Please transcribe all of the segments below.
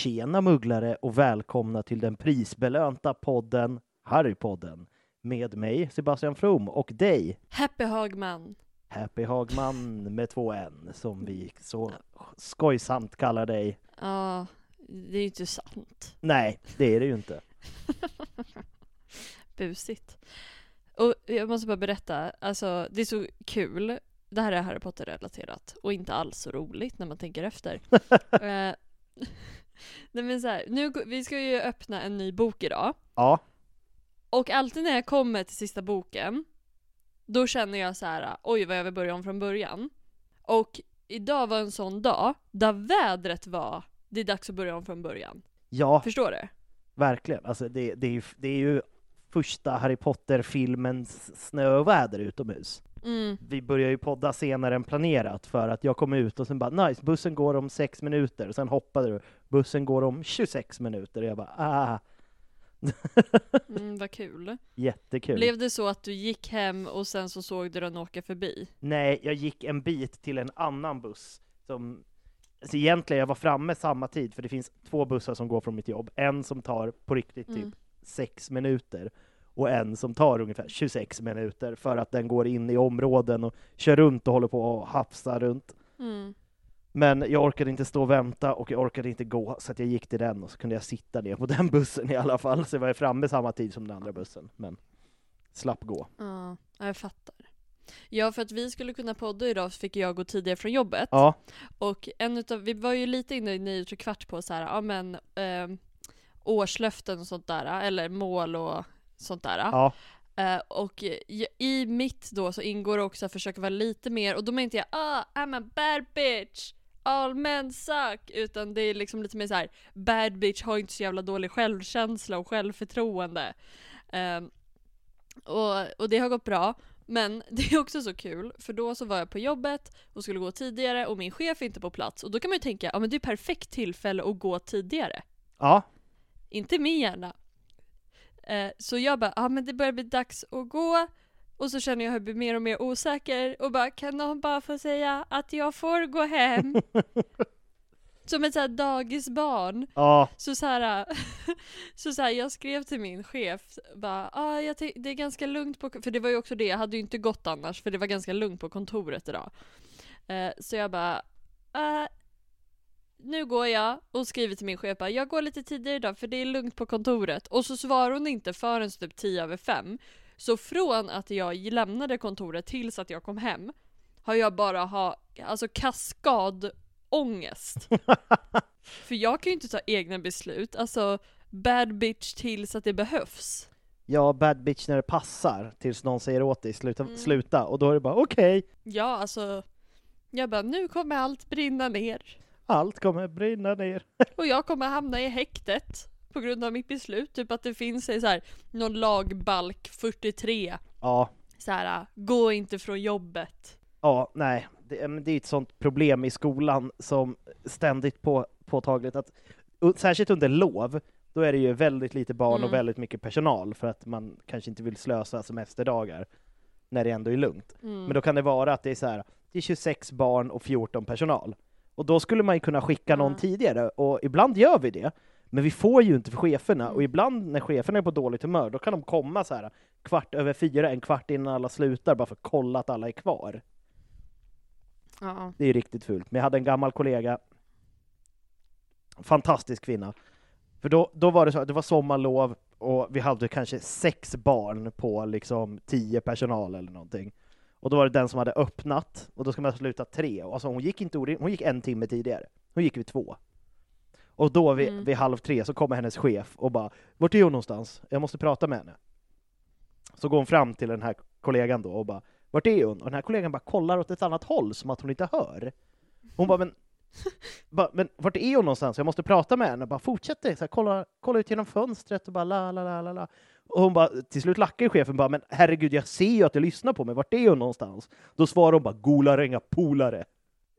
Tjena mugglare och välkomna till den prisbelönta podden Harrypodden med mig Sebastian From och dig Happy Hagman. Happy Hagman med två N som vi så skojsamt kallar dig. Ja, det är ju inte sant. Nej, det är det ju inte. Busigt. Och jag måste bara berätta, alltså det är så kul. Det här är Harry Potter-relaterat och inte alls så roligt när man tänker efter. Nej men så här, nu, vi ska ju öppna en ny bok idag. Ja, Och alltid när jag kommer till sista boken, då känner jag så här: oj vad jag vill börja om från början. Och idag var en sån dag, där vädret var, det är dags att börja om från början. ja, Förstår du? verkligen. Alltså det, det, är ju, det är ju första Harry Potter-filmens snöväder utomhus. Mm. Vi börjar ju podda senare än planerat för att jag kom ut och sen bara nice, bussen går om sex minuter. Och sen hoppade du, bussen går om 26 minuter. Och jag bara ah, Mm, vad kul. jättekul. Blev det så att du gick hem och sen så såg du den åka förbi? Nej, jag gick en bit till en annan buss som Alltså egentligen, jag var framme samma tid, för det finns två bussar som går från mitt jobb. En som tar på riktigt typ Mm. sex minuter och en som tar ungefär 26 minuter för att den går in i områden och kör runt och håller på och hafsar runt. Mm. Men jag orkade inte stå och vänta och jag orkade inte gå, så att jag gick till den och så kunde jag sitta ner på den bussen i alla fall. Så jag var framme samma tid som den andra bussen, men slapp gå. Ja, jag fattar. Ja, för att vi skulle kunna podda idag så fick jag gå tidigare från jobbet. Ja, Och en utav, vi var ju lite inne i nio och kvart på så här, ja men eh, årslöften och sånt där, eller mål och sånt där. ja, Eh, och i, mitt då så ingår också att försöka vara lite mer, och då menar inte jag ah, I'm a bad bitch, all men suck, utan det är liksom lite mer så här: bad bitch har inte så jävla dålig självkänsla och självförtroende. Ehm, och, och det har gått bra, men det är också så kul, för då så var jag på jobbet och skulle gå tidigare och min chef är inte på plats, och då kan man ju tänka, ja men det är perfekt tillfälle att gå tidigare. ja, Inte min hjärna. Eh, så jag bara, ja ah, men det börjar bli dags att gå. Och så känner jag hur jag blir mer och mer osäker och bara, kan någon bara få säga att jag får gå hem? Som ett såhär dagisbarn. ja, Så så här, så så här, jag skrev till min chef, bara, ah, jag det är ganska lugnt på, för det var ju också det, jag hade ju inte gått annars, för det var ganska lugnt på kontoret idag. Eh, så jag bara, ah, nu går jag och skriver till min chef, bara, jag går lite tidigare idag för det är lugnt på kontoret. Och så svarar hon inte förrän typ 10 över 5. Så från att jag lämnade kontoret tills att jag kom hem, har jag bara ha, alltså kaskadångest. För jag kan ju inte ta egna beslut, alltså bad bitch tills att det behövs. Ja, bad bitch när det passar, tills någon säger åt dig sluta, Mm. sluta, och då är det bara okej, Ja, alltså. Jag bara, nu kommer allt brinna ner. allt kommer brinna ner. Och jag kommer hamna i häktet. På grund av mitt beslut. Typ att det finns så här, någon lagbalk 43. Ja, Så här, gå inte från jobbet. ja, nej, det, men det är ett sånt problem i skolan som ständigt på, påtagligt att, och särskilt under lov, då är det ju väldigt lite barn och Mm. väldigt mycket personal för att man kanske inte vill slösa semesterdagar när det ändå är lugnt. Mm. Men då kan det vara att det är så här, det är 26 barn och 14 personal. Och då skulle man ju kunna skicka någon Ja. tidigare, och ibland gör vi det. Men vi får ju inte för cheferna, och ibland när cheferna är på dåligt humör, då kan de komma så här kvart över fyra, en kvart innan alla slutar, bara för att kolla att alla är kvar. Ja. Det är riktigt fult. Men jag hade en gammal kollega, fantastisk kvinna. För då, då var det så att det var sommarlov, och vi hade kanske sex barn på liksom tio personal eller någonting. Och då var det den som hade öppnat, och då ska man sluta tre. Alltså hon gick inte hon gick en timme tidigare. Hon gick vid två. Och då vid, Mm. vid halv tre så kommer hennes chef och bara Vart är hon någonstans? Jag måste prata med henne. Så går hon fram till den här kollegan då och bara Vart är hon? Och den här kollegan bara kollar åt ett annat håll som att hon inte hör. Hon bara men bara, men vart är hon någonstans? Jag måste prata med henne. Bara fortsätter, så här, kolla, kolla ut genom fönstret och bara la la la la la. Och hon bara, till slut lackar chefen bara, men herregud, jag ser ju att du lyssnar på mig, vart är hon någonstans? Då svarar hon bara, golaränga polare.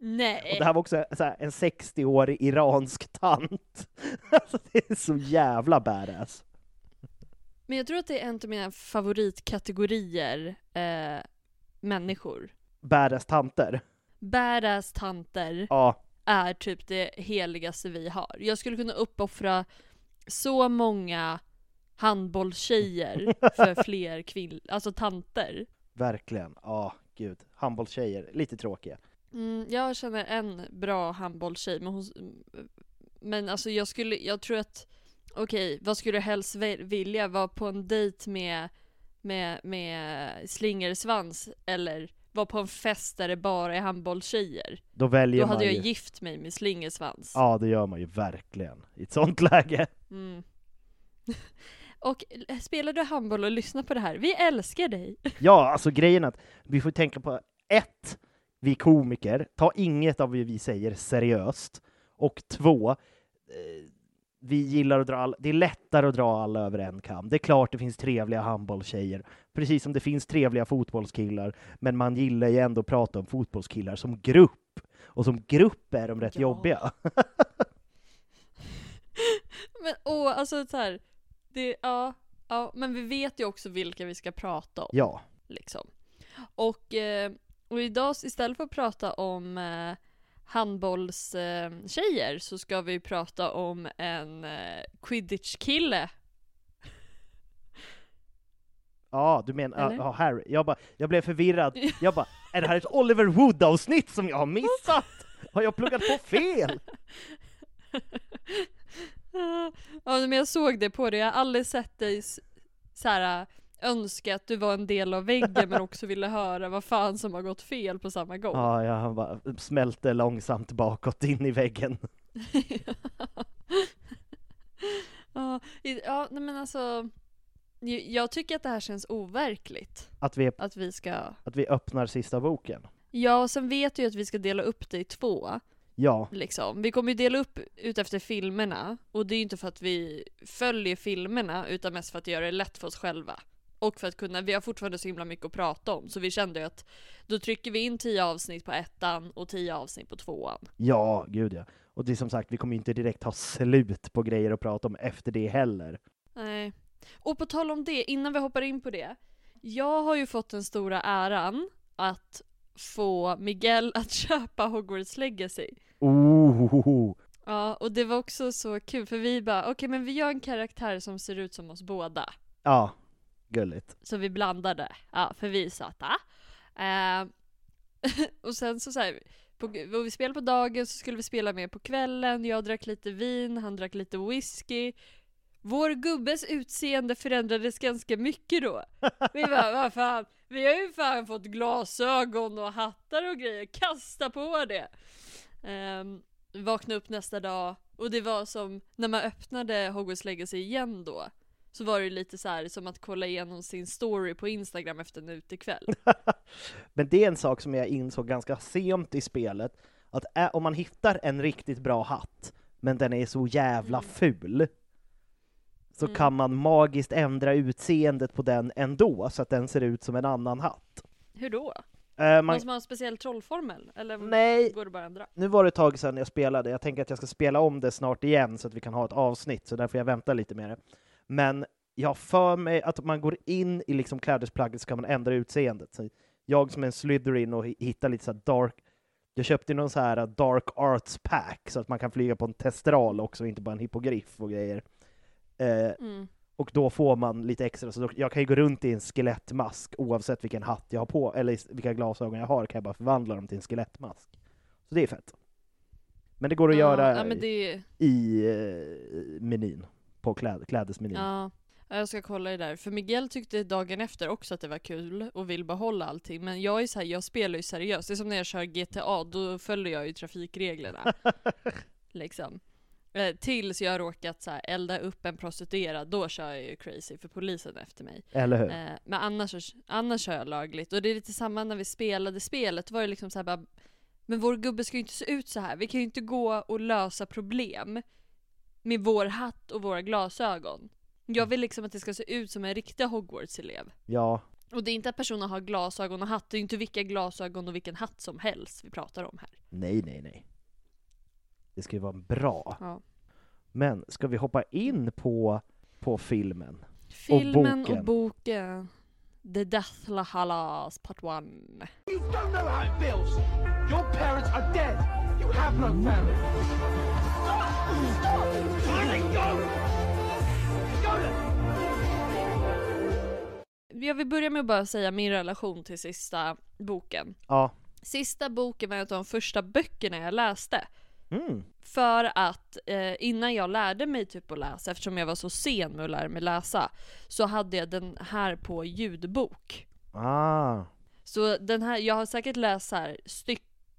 Nej. Och det här var också så här, en 60-årig iransk tant. alltså, det är så jävla badass. Men jag tror att det är en av mina favoritkategorier eh, människor. Badass tanter. Badass tanter Ja, är typ det heligaste vi har. Jag skulle kunna uppoffra så många handbollstjejer för fler kvinnor, alltså tanter. verkligen. Ja, gud. Handbollstjejer, lite tråkiga. Mm, jag känner en bra handbollstjej, men hon... Men alltså jag skulle, jag tror att... Okej, vad skulle du helst vilja? Vara på en dejt med, med, med slingersvans? Eller vara på en fest där det bara är handbollstjejer? Då väljer Då man hade jag ju. gift mig med slingersvans. Ja, det gör man ju verkligen. I ett sånt läge. Mm. Och eh, spelar du handboll och lyssnar på det här, vi älskar dig! Ja, alltså grejen är att vi får tänka på ett, vi komiker, ta inget av det vi säger seriöst. Och två, eh, vi gillar att dra all, det är lättare att dra alla över en kam. Det är klart det finns trevliga handbollstjejer, precis som det finns trevliga fotbollskillar, men man gillar ju ändå att prata om fotbollskillar som grupp. Och som grupp är de rätt Ja. jobbiga. Men åh, alltså så här, det, ja, ja, men vi vet ju också vilka vi ska prata om. Ja, liksom. Och, eh, och idag istället för att prata om eh, handbollstjejer eh, tjejer, så ska vi prata om en eh, quidditch-kille. ja du menar, ja, Harry. Jag, bara, jag blev förvirrad. Jag bara, är det här ett Oliver Wood-avsnitt som jag har missat? Har jag pluggat på fel? ja men jag såg det på dig, jag har aldrig sett dig så här önska att du var en del av väggen men också ville höra vad fan som har gått fel på samma gång. Ja, jag bara smälte långsamt bakåt in i väggen. ja, ja, men alltså jag tycker att det här känns overkligt. Att vi, Att vi ska att vi öppnar sista boken. Ja, och sen vet jag ju att vi ska dela upp det i två. Ja, Liksom. Vi kommer ju dela upp ut efter filmerna, och det är ju inte för att vi följer filmerna, utan mest för att göra det lätt för oss själva. Och för att kunna, vi har fortfarande så himla mycket att prata om, så vi kände ju att då trycker vi in tio avsnitt på ettan och tio avsnitt på tvåan. ja, gud ja. Och det är som sagt, vi kommer ju inte direkt ha slut på grejer att prata om efter det heller. Nej. Och på tal om det, innan vi hoppar in på det. Jag har ju fått den stora äran att få Miguel att köpa Hogwarts Legacy. Oh, Ja, och det var också så kul för vi bara, okej men vi gör en karaktär som ser ut som oss båda. ja, gulligt. Så vi blandade, ja, för vi är söta. Eh, och sen så, så här, på, vi spelade på dagen så skulle vi spela mer på kvällen, jag drack lite vin, han drack lite whisky. Vår gubbes utseende förändrades ganska mycket då. Vi bara, vad fan, vi har ju fan fått glasögon och hattar och grejer, kasta på det! Um, vaknade upp nästa dag och det var som när man öppnade Hogwarts Legacy igen då så var det lite så här som att kolla igenom sin story på Instagram efter en utekväll. Men det är en sak som jag insåg ganska sent i spelet, att ä- om man hittar en riktigt bra hatt, men den är så jävla Mm. ful, så Mm. kan man magiskt ändra utseendet på den ändå, så att den ser ut som en annan hatt. Hur då? Eh, man, Måste man ha en speciell trollformel? Eller Nej. går det bara att ändra? nu var det ett tag sedan jag spelade, jag tänker att jag ska spela om det snart igen så att vi kan ha ett avsnitt, så därför jag väntar lite med det. Men jag för mig att om man går in i liksom klädesplagget så kan man ändra utseendet. Så jag som är en Slytherin och hi- hittar lite så dark, jag köpte någon så här dark arts pack så att man kan flyga på en testral också, inte bara en hippogriff och grejer. Eh, Mm. och då får man lite extra, så då, jag kan ju gå runt i en skelettmask oavsett vilken hatt jag har på, eller vilka glasögon jag har, kan jag bara förvandla dem till en skelettmask. Så det är fett. Men det går att ja, göra Ja, det, i eh, menyn, på kläd, klädesmenyn. ja. Ja, Jag ska kolla det där. För Miguel tyckte dagen efter också att det var kul och vill behålla allting. Men jag är så här, jag spelar ju seriöst. Det är som när jag kör GTA, då följer jag ju trafikreglerna. liksom. Eh, tills jag har råkat så här, elda upp en prostituerad, då kör jag ju crazy för polisen efter mig. Eller hur? Eh, men annars, annars kör jag lagligt. Och det är lite samma när vi spelade spelet, var det liksom så här bara Men vår gubbe ska ju inte se ut så här. vi kan ju inte gå och lösa problem med vår hatt och våra glasögon. Jag vill liksom att det ska se ut som en riktig Hogwarts-elev. Ja, Och det är inte att personen har glasögon och hatt, det är inte vilka glasögon och vilken hatt som helst vi pratar om här. nej, nej, nej. Det ska ju vara bra. Ja. Men ska vi hoppa in på, på filmen? Filmen boken. och boken. The Deathla Halas Part 1. You don't know how it feels. Your parents are dead. You have no family. Stop! Stop! Let go! Go! Jag vill börja med att bara säga min relation till sista boken. Ja. Sista boken var en av de första böckerna jag läste. Mm. För att eh, innan jag lärde mig typ att läsa, eftersom jag var så sen med att lära mig läsa, så hade jag den här på ljudbok. Ah. Så den här, jag har säkert läst här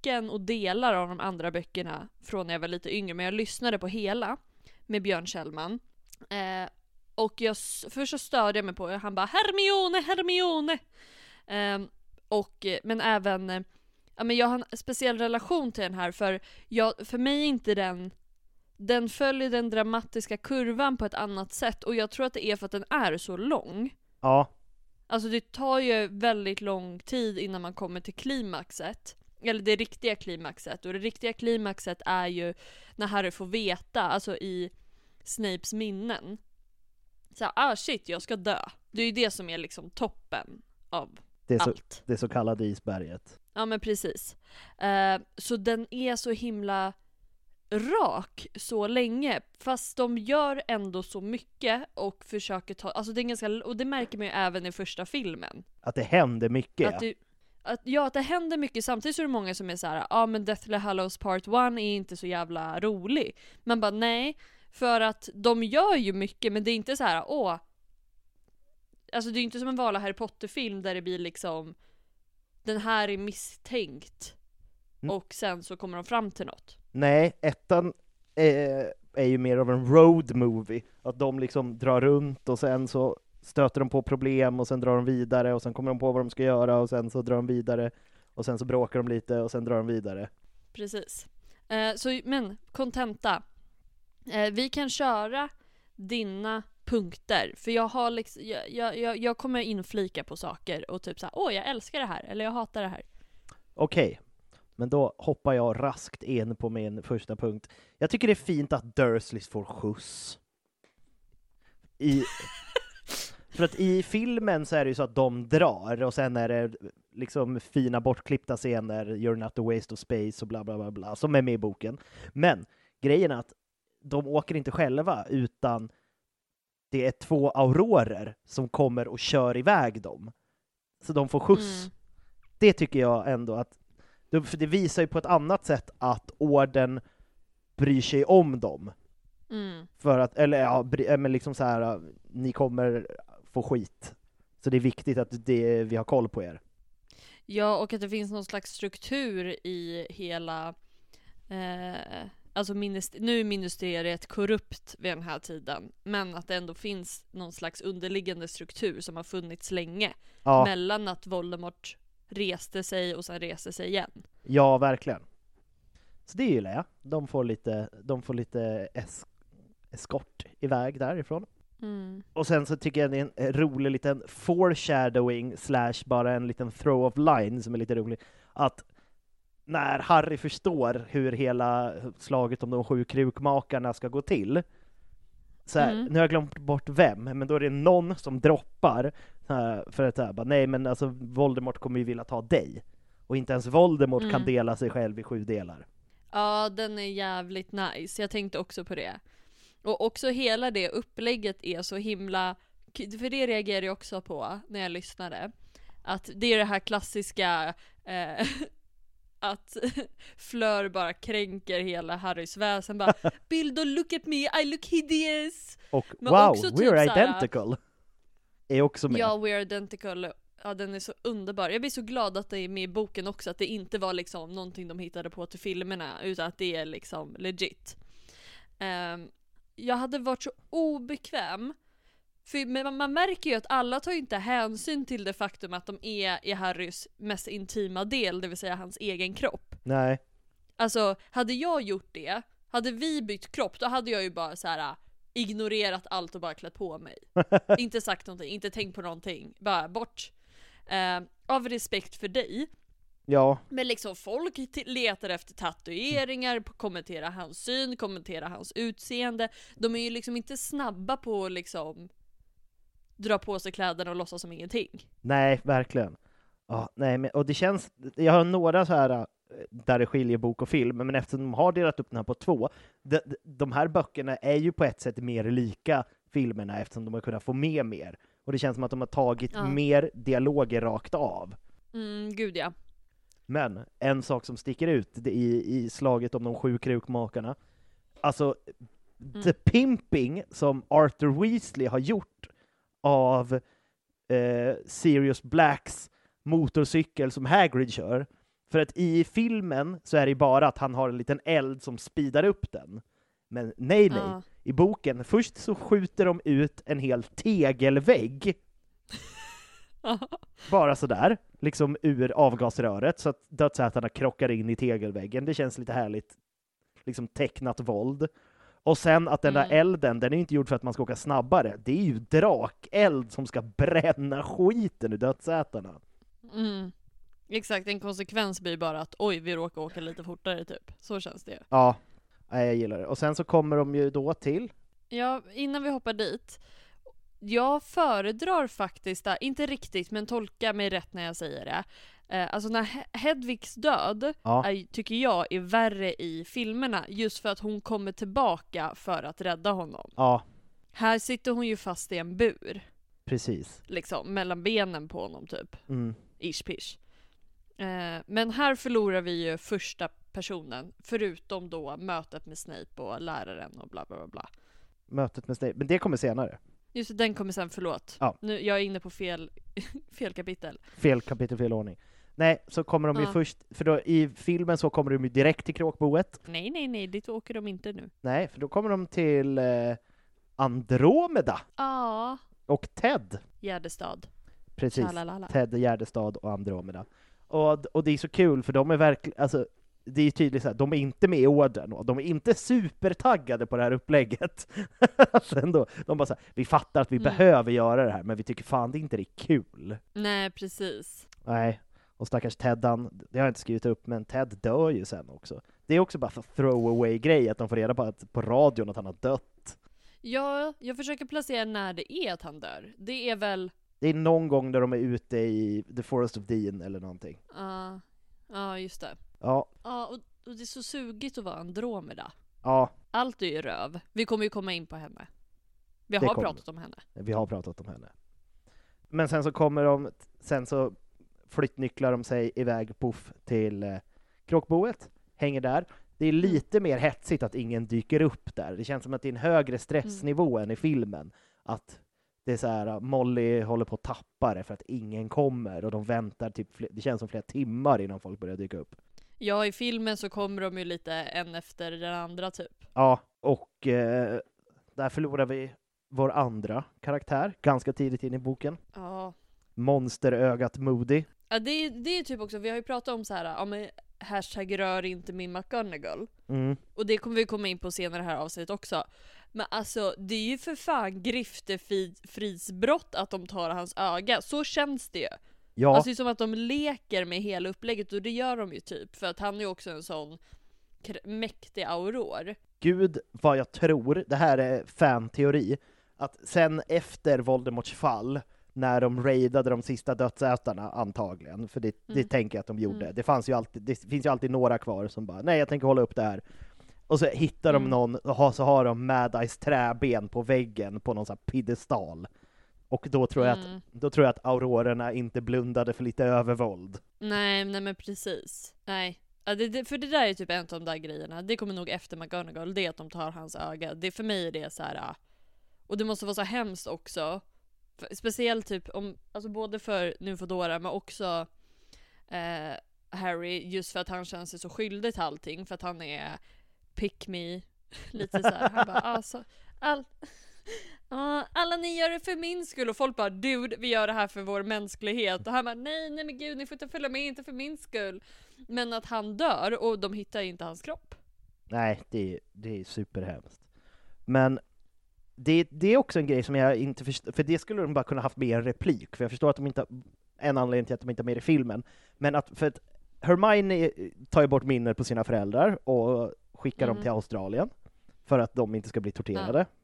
stycken och delar av de andra böckerna från när jag var lite yngre, men jag lyssnade på hela med Björn Kjellman. Eh, och jag, först så störde jag mig på, han bara Hermione, Hermione! Eh, och, men även, ja men jag har en speciell relation till den här för, jag, för mig är inte den den följer den dramatiska kurvan på ett annat sätt och jag tror att det är för att den är så lång. Ja. Alltså det tar ju väldigt lång tid innan man kommer till klimaxet. Eller det riktiga klimaxet. Och det riktiga klimaxet är ju när Harry får veta, alltså i Snapes minnen. Så här, ah shit, jag ska dö. Det är ju det som är liksom toppen av Det, så, allt. det så kallade isberget. Ja men precis. Eh, så den är så himla rak så länge, fast de gör ändå så mycket och försöker ta, alltså det är ganska, och det märker man ju även i första filmen. Att det händer mycket. Att det, att, ja, att det händer mycket, samtidigt så är det många som är så här, ja ah, men Deathly Hallows Part 1 är inte så jävla rolig. Man bara nej, för att de gör ju mycket men det är inte så här, åh. Alltså det är inte som en vanlig Harry Potter-film där det blir liksom, den här är misstänkt. Mm. Och sen så kommer de fram till något. Nej, ettan är, är ju mer av en road movie. Att de liksom drar runt och sen så stöter de på problem och sen drar de vidare och sen kommer de på vad de ska göra och sen så drar de vidare och sen så bråkar de lite och sen drar de vidare. Precis. Eh, så, men, kontenta. Eh, vi kan köra dina punkter, för jag har liksom, jag, jag, jag, jag kommer inflika på saker och typ såhär, åh jag älskar det här, eller jag hatar det här. Okej, men då hoppar jag raskt in på min första punkt. Jag tycker det är fint att Dursleys får skjuts. I, för att i filmen så är det ju så att de drar och sen är det liksom fina bortklippta scener, You're not a waste of space och bla bla bla bla, som är med i boken. Men grejen är att de åker inte själva utan det är två aurorer som kommer och kör iväg dem. Så de får skjuts. Mm. Det tycker jag ändå att, för det visar ju på ett annat sätt att orden bryr sig om dem. Mm. För att, eller ja, bry- men liksom så här, ni kommer få skit. Så det är viktigt att det, vi har koll på er. Ja, och att det finns någon slags struktur i hela eh, alltså nu är ministeriet korrupt vid den här tiden, men att det ändå finns någon slags underliggande struktur som har funnits länge. Ja, Mellan att Voldemort reste sig och sen reste sig igen. ja verkligen. Så det gillar jag. De får lite, de får lite es eskort iväg därifrån. Mm. Och sen så tycker jag det är en rolig liten foreshadowing slash bara en liten throw of line som är lite rolig. Att när Harry förstår hur hela slaget om de sju krukmakarna ska gå till. Så här, Mm. Nu har jag glömt bort vem, men då är det någon som droppar för att säga, nej men alltså Voldemort kommer ju vilja ta dig. Och inte ens Voldemort kan Mm. dela sig själv i sju delar. Ja, den är jävligt nice. Jag tänkte också på det. Och också hela det upplägget är så himla... För det reagerade jag också på när jag lyssnade. Att det är det här klassiska eh, att Fleur bara kränker hela Harrys väsen bara Bill don't look at me, I look hideous! Och Men wow, också typ we're identical! Är också med. Ja, we're identical. Ja, den är så underbar. Jag blir så glad att det är med i boken också, att det inte var liksom någonting de hittade på till filmerna, utan att det är liksom legit. Ehm, jag hade varit så obekväm, för man- man märker ju att alla tar ju inte hänsyn till det faktum att de är i Harrys mest intima del, det vill säga hans egen kropp. Nej. Alltså, hade jag gjort det, hade vi bytt kropp, då hade jag ju bara så här ignorerat allt och bara klätt på mig. inte sagt någonting, inte tänkt på någonting, bara bort. Eh, av respekt för dig. Ja, Men liksom folk letar efter tatueringar, p- kommentera hans syn, kommentera hans utseende. De är ju liksom inte snabba på att liksom dra på sig kläderna och låtsas som ingenting. nej, verkligen. Ja, nej, men, och det känns, jag har några så här äh, där det skiljer bok och film, men eftersom de har delat upp den här på två, de, de- de här böckerna är ju på ett sätt mer lika filmerna eftersom de har kunnat få med mer. Och det känns som att de har tagit Ja. mer dialoger rakt av. Mm, gud ja. Men en sak som sticker ut i, i slaget om de sju krukmakarna, alltså the pimping som Arthur Weasley har gjort av eh, Sirius Blacks motorcykel som Hagrid kör. För att i filmen så är det bara att han har en liten eld som speedar upp den. Men nej, nej. Ja. I boken, först så skjuter de ut en hel tegelvägg bara sådär, liksom ur avgasröret så att dödsätarna krockar in i tegelväggen. Det känns lite härligt, liksom tecknat våld. Och sen att den där Mm. elden, den är inte gjord för att man ska åka snabbare. Det är ju drakeld som ska bränna skiten ur dödsätarna. Mm. Exakt, en konsekvens blir bara att oj, vi råkar åka lite fortare typ. Så känns det. Ja, jag gillar det. Och sen så kommer de ju då till, Ja, innan vi hoppar dit. Jag föredrar faktiskt, där, inte riktigt, men tolka mig rätt när jag säger det. Eh, alltså när He- Hedvigs död, Ja. är, tycker jag är värre i filmerna, just för att hon kommer tillbaka för att rädda honom. ja, Här sitter hon ju fast i en bur, precis. liksom, mellan benen på honom typ. Mm. Ish pish. Eh, men här förlorar vi ju första personen, förutom då mötet med Snape och läraren och bla bla bla bla. Mötet med Snape, men det kommer senare. Just det, den kommer sen, förlåt. Ja. Nu, jag är inne på fel, fel kapitel. Fel kapitel, fel ordning. Nej, så kommer de ju Ja. först, för då i filmen så kommer de ju direkt till kråkboet. Nej, nej, nej, dit åker de inte nu. Nej, för då kommer de till eh, Andromeda Ja, och Ted. Gärdestad. Precis. Tjalalala. Ted Gärdestad och Andromeda. Och, och det är så kul för de är verkligen, alltså det är tydligt här, de är inte med i orden och de är inte supertaggade på det här upplägget. Sen då, de bara så här, vi fattar att vi Mm. behöver göra det här, men vi tycker fan det inte det är kul. Nej, precis. Nej, och stackars Teddan, det har jag inte skrivit upp, men Ted dör ju sen också. Det är också bara för throwaway grej att de får reda på att, på radion att han har dött. Ja, jag försöker placera när det är att han dör. Det är väl, Det är någon gång där de är ute i The Forest of Dean eller någonting. ja, ja just det. Ja, Ja, och, och det är så sugigt att vara Andromeda. ja, Allt är ju röv. Vi kommer ju komma in på henne. Vi Det har kommer. pratat om henne. vi har pratat om henne. Men sen så kommer de, sen så flyttnycklar de sig iväg poff till eh, kråkboet, hänger där. Det är lite mer hetsigt att ingen dyker upp där. Det känns som att det är en högre stressnivå än i filmen. Att det är så här, Molly håller på att tappa det för att ingen kommer och de väntar typ, det känns som flera timmar innan folk börjar dyka upp. Ja, i filmen så kommer de ju lite en efter den andra typ. Ja, och eh, där förlorar vi vår andra karaktär ganska tidigt in i boken. Ja. Monsterögat Moody. Ja det, är- det är typ också, vi har ju pratat om så här, ja men hashtag rör inte min McGonagall. Mm. Och det kommer vi komma in på senare i det här avsnittet också. Men alltså det är ju för fan griftefridsbrott att de tar hans öga, så känns det ju. Ja, Alltså det är som att de leker med hela upplägget och det gör de ju typ, för att han är ju också en sån mäktig auror. gud vad jag tror, det här är fanteori, att sen efter Voldemorts fall, när de raidade de sista dödsätarna antagligen, för det, det Mm. tänker jag att de gjorde. Mm. Det, fanns ju alltid, det finns ju alltid några kvar som bara, nej jag tänker hålla upp det här. Och så hittar de Mm. någon, och så har de Mad Eyes träben på väggen på någon sån här piedestal. Och då tror, jag Mm. att, då tror jag att aurorerna inte blundade för lite övervåld. Nej, nej men precis. Nej. Ja, det, det, för det där är typ en av de där grejerna. Det kommer nog efter McGonagall, det är att de tar hans öga. Det för mig är det så här. Och det måste vara så hemskt också. För, speciellt typ om, alltså både för Nymfodora men också eh, Harry, just för att han känner sig så skyldig till allting. För att han är pick me. Lite så här. Han bara alltså, all, Alla ni gör det för min skull och folk bara dude vi gör det här för vår mänsklighet och han bara nej nej men gud ni får inte följa med inte för min skull. Men att han dör och de hittar inte hans kropp. Nej, det, det är superhemskt. Men det, det är också en grej som jag inte förstår, för det skulle de bara kunna haft med i en replik, för jag förstår att de inte, en anledning till att de inte har med i filmen, men att, för att Hermione tar ju bort minner på sina föräldrar och skickar dem Mm. till Australien, för att de inte ska bli torterade. Ja.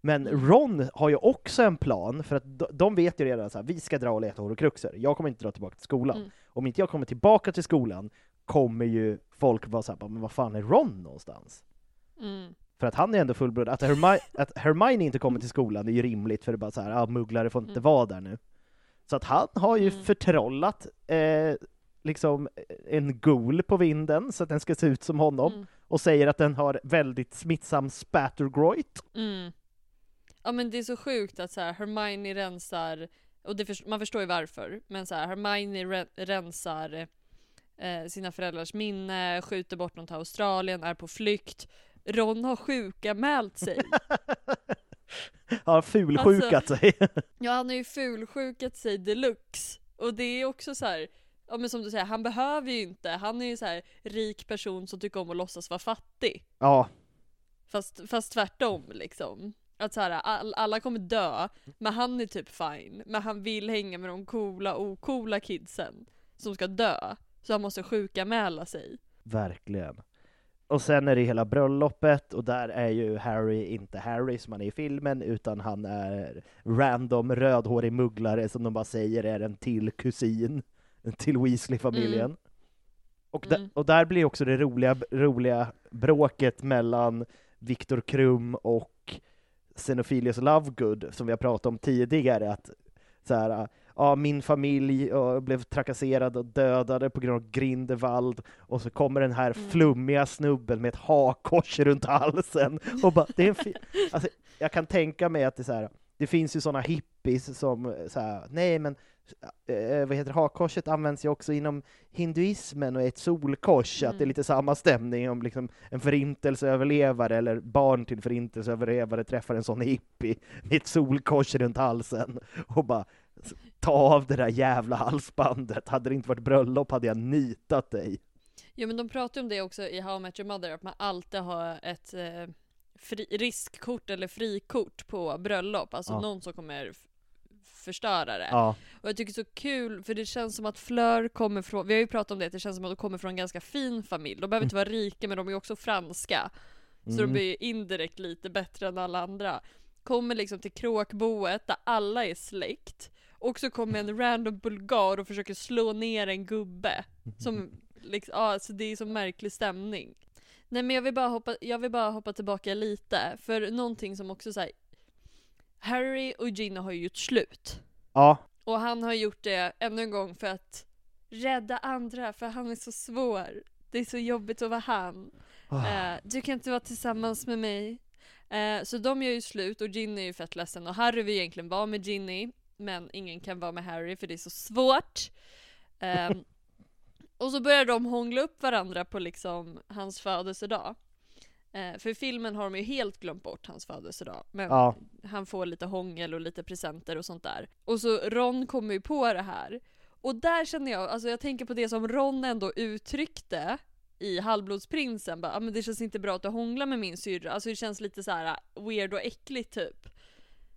Men. Ron har ju också en plan, för att de, vet ju redan så här, vi ska dra och leta horokruxer, jag kommer inte dra tillbaka till skolan. Mm. Om inte jag kommer tillbaka till skolan kommer ju folk vara såhär, men vad fan är Ron någonstans? Mm. För att han är ändå fullblod. Att, Hermi att Hermione inte kommer till skolan är ju rimligt, för det är bara så här, ah, mugglare får inte Mm. vara där nu. Så att han har ju Mm. förtrollat eh, liksom en gol på vinden, så att den ska se ut som honom, Mm. och säger att den har väldigt smittsam spattergroit. Mm. Ja men det är så sjukt att så här, Hermione rensar, och förs- man förstår ju varför, men så här, Hermione re- rensar eh, sina föräldrars minne, skjuter bort dem till Australien, är på flykt. Ron har sjukanmält sig. har fulsjukat Alltså- sig. Ja han har ju fulsjukat sig deluxe. Och det är också så här. ja men som du säger, han behöver ju inte, han är ju så här rik person som tycker om att låtsas vara fattig. ja, Fast, fast tvärtom liksom. Att så här, all, alla kommer dö, men han är typ fine. Men han vill hänga med de coola, ocoola kidsen som ska dö. Så han måste sjukanmäla sig. verkligen. Och sen är det hela bröllopet, och där är ju Harry inte Harry som han är i filmen, utan han är random rödhårig mugglare som de bara säger är en till kusin till Weasley-familjen. Mm. Och, där- Mm. och där blir också det roliga, roliga bråket mellan Viktor Krum och Xenophilius Lovegood, som vi har pratat om tidigare, att så här, ja, min familj ja, blev trakasserad och dödade på grund av Grindelwald, och så kommer den här Mm. flummiga snubben med ett hakkors runt halsen, och bara, det är en alltså, jag kan tänka mig att det är så här, det finns ju sådana hippies som så här, nej men eh, vad heter hakkorset används ju också inom hinduismen och är ett solkors, att det är Mm. lite samma stämning om liksom en förintelseöverlevare eller barn till förintelseöverlevare träffar en sån hippie med ett solkors runt halsen och bara ta av det där jävla halsbandet, hade det inte varit bröllop hade jag nitat dig. Jo men de pratar om det också i How I Met Your Mother, att man alltid har ett eh, fri, riskkort eller frikort på bröllop. Alltså Ja. någon som kommer f- förstöra det. Ja, Och jag tycker det är så kul, för det känns som att Fleur kommer från, vi har ju pratat om det, det känns som att de kommer från en ganska fin familj. De behöver inte vara rika men de är också franska. Så de Mm. blir ju indirekt lite bättre än alla andra. Kommer liksom till kråkboet där alla är släkt. Och så kommer en random bulgar och försöker slå ner en gubbe. Som liksom, ja så det är så märklig stämning. Nej men jag vill bara hoppa, jag vill bara hoppa tillbaka lite. För någonting som också säger Harry och Gina har ju gjort slut. ja, Och han har gjort det ännu en gång för att rädda andra, för han är så svår. Det är så jobbigt att vara han. Ah. Eh, du kan inte vara tillsammans med mig. Eh, så de gör ju slut och Ginny är ju fett ledsen och Harry vill egentligen vara med Ginny men ingen kan vara med Harry för det är så svårt. Ehm, Och så börjar de hångla upp varandra på liksom hans födelsedag. Eh, för i filmen har de ju helt glömt bort hans födelsedag. Men Ja. han får lite hångel och lite presenter och sånt där. Och så Ron kommer ju på det här. Och där känner jag, alltså jag tänker på det som Ron ändå uttryckte i Halvblodsprinsen, bara, ah, men det känns inte bra att du hånglar med min syrra, alltså det känns lite så här uh, weird och äckligt typ.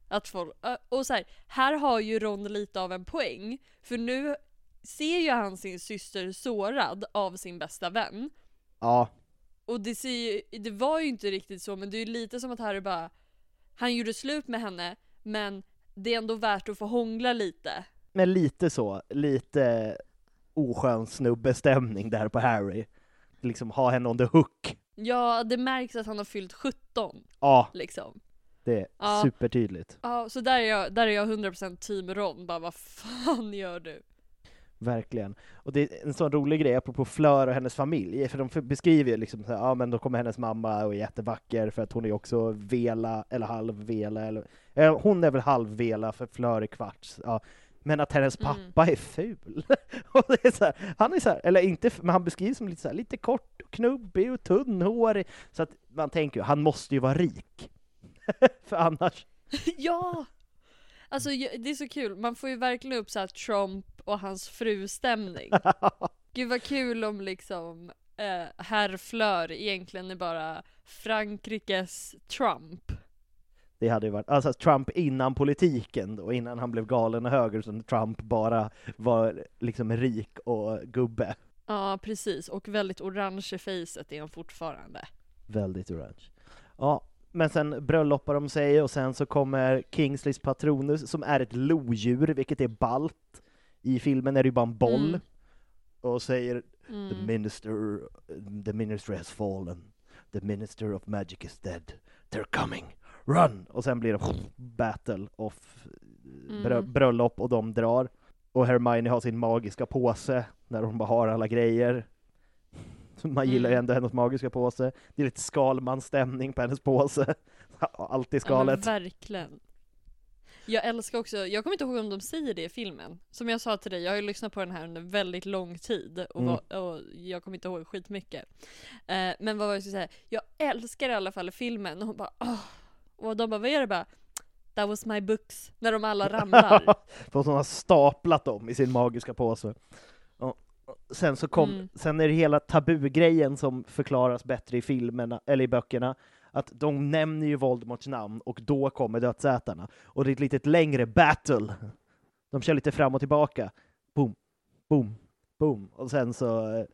Att folk, uh, och så här, här har ju Ron lite av en poäng, för nu ser ju han sin syster sårad av sin bästa vän. Ja, Och det, ser ju, det var ju inte riktigt så, men det är ju lite som att Harry bara, han gjorde slut med henne, men det är ändå värt att få hångla lite. men lite så, lite oskön snubbestämning där på Harry. Liksom ha henne on the hook. Ja, det märks att han har fyllt 17 Ja, liksom. det är Ja. supertydligt. Ja, så där är jag, där är jag 100% team Ron, bara vad fan gör du? Verkligen. Och det är en sån rolig grej apropå Fleur och hennes familj, för de beskriver ju liksom så här, ja men då kommer hennes mamma och är jättevacker för att hon är också vela, eller halvvela, eller eh, hon är väl halvvela för Fleur är kvarts, ja. Men att hennes Mm. pappa är ful. och det är så här, han är så här, eller inte, men han beskrivs som lite så här, lite kort, och knubbig och tunnhårig, så att man tänker ju, han måste ju vara rik. för annars, ja! Alltså det är så kul, man får ju verkligen upp så här Och hans fru-stämning. Gud vad kul om liksom eh, herr Fleur egentligen är bara Frankrikes Trump. Det hade ju varit, alltså Trump innan politiken då, innan han blev galen och höger, så Trump bara var liksom rik och gubbe. Ja precis, och väldigt orange i facet är han fortfarande. Väldigt orange. Ja, men sen bröllopar de sig och sen så kommer Kingsleys Patronus som är ett lodjur, vilket är balt. I filmen är det ju bara en boll. Mm. Och säger The Mm. minister, the minister has fallen. The minister of magic is dead. They're coming. Run! Och sen blir det battle of brö- Mm. bröllop och de drar. Och Hermione har sin magiska påse när hon bara har alla grejer. Man gillar ju Mm. ändå hennes magiska påse. Det är lite Skalman-stämning på hennes påse. Alltid Ja, skalet. verkligen. Jag älskar också, jag kommer inte ihåg om de säger det i filmen. Som jag sa till dig, jag har ju lyssnat på den här under väldigt lång tid och, Mm. var, och jag kommer inte ihåg skitmycket. Eh, men vad var det jag skulle säga? Jag älskar i alla fall filmen och hon bara åh. Och de bara, vad är det bara? That was my books. När de alla ramlar. För att hon har staplat dem i sin magiska påse. Ja. Sen så kom, Mm. sen är det hela tabugrejen som förklaras bättre i filmerna, eller i böckerna, att de nämner ju Voldemorts namn och då kommer dödsätarna. Och det är ett litet längre battle. De kör lite fram och tillbaka. Boom, boom, boom. Och sen så eh,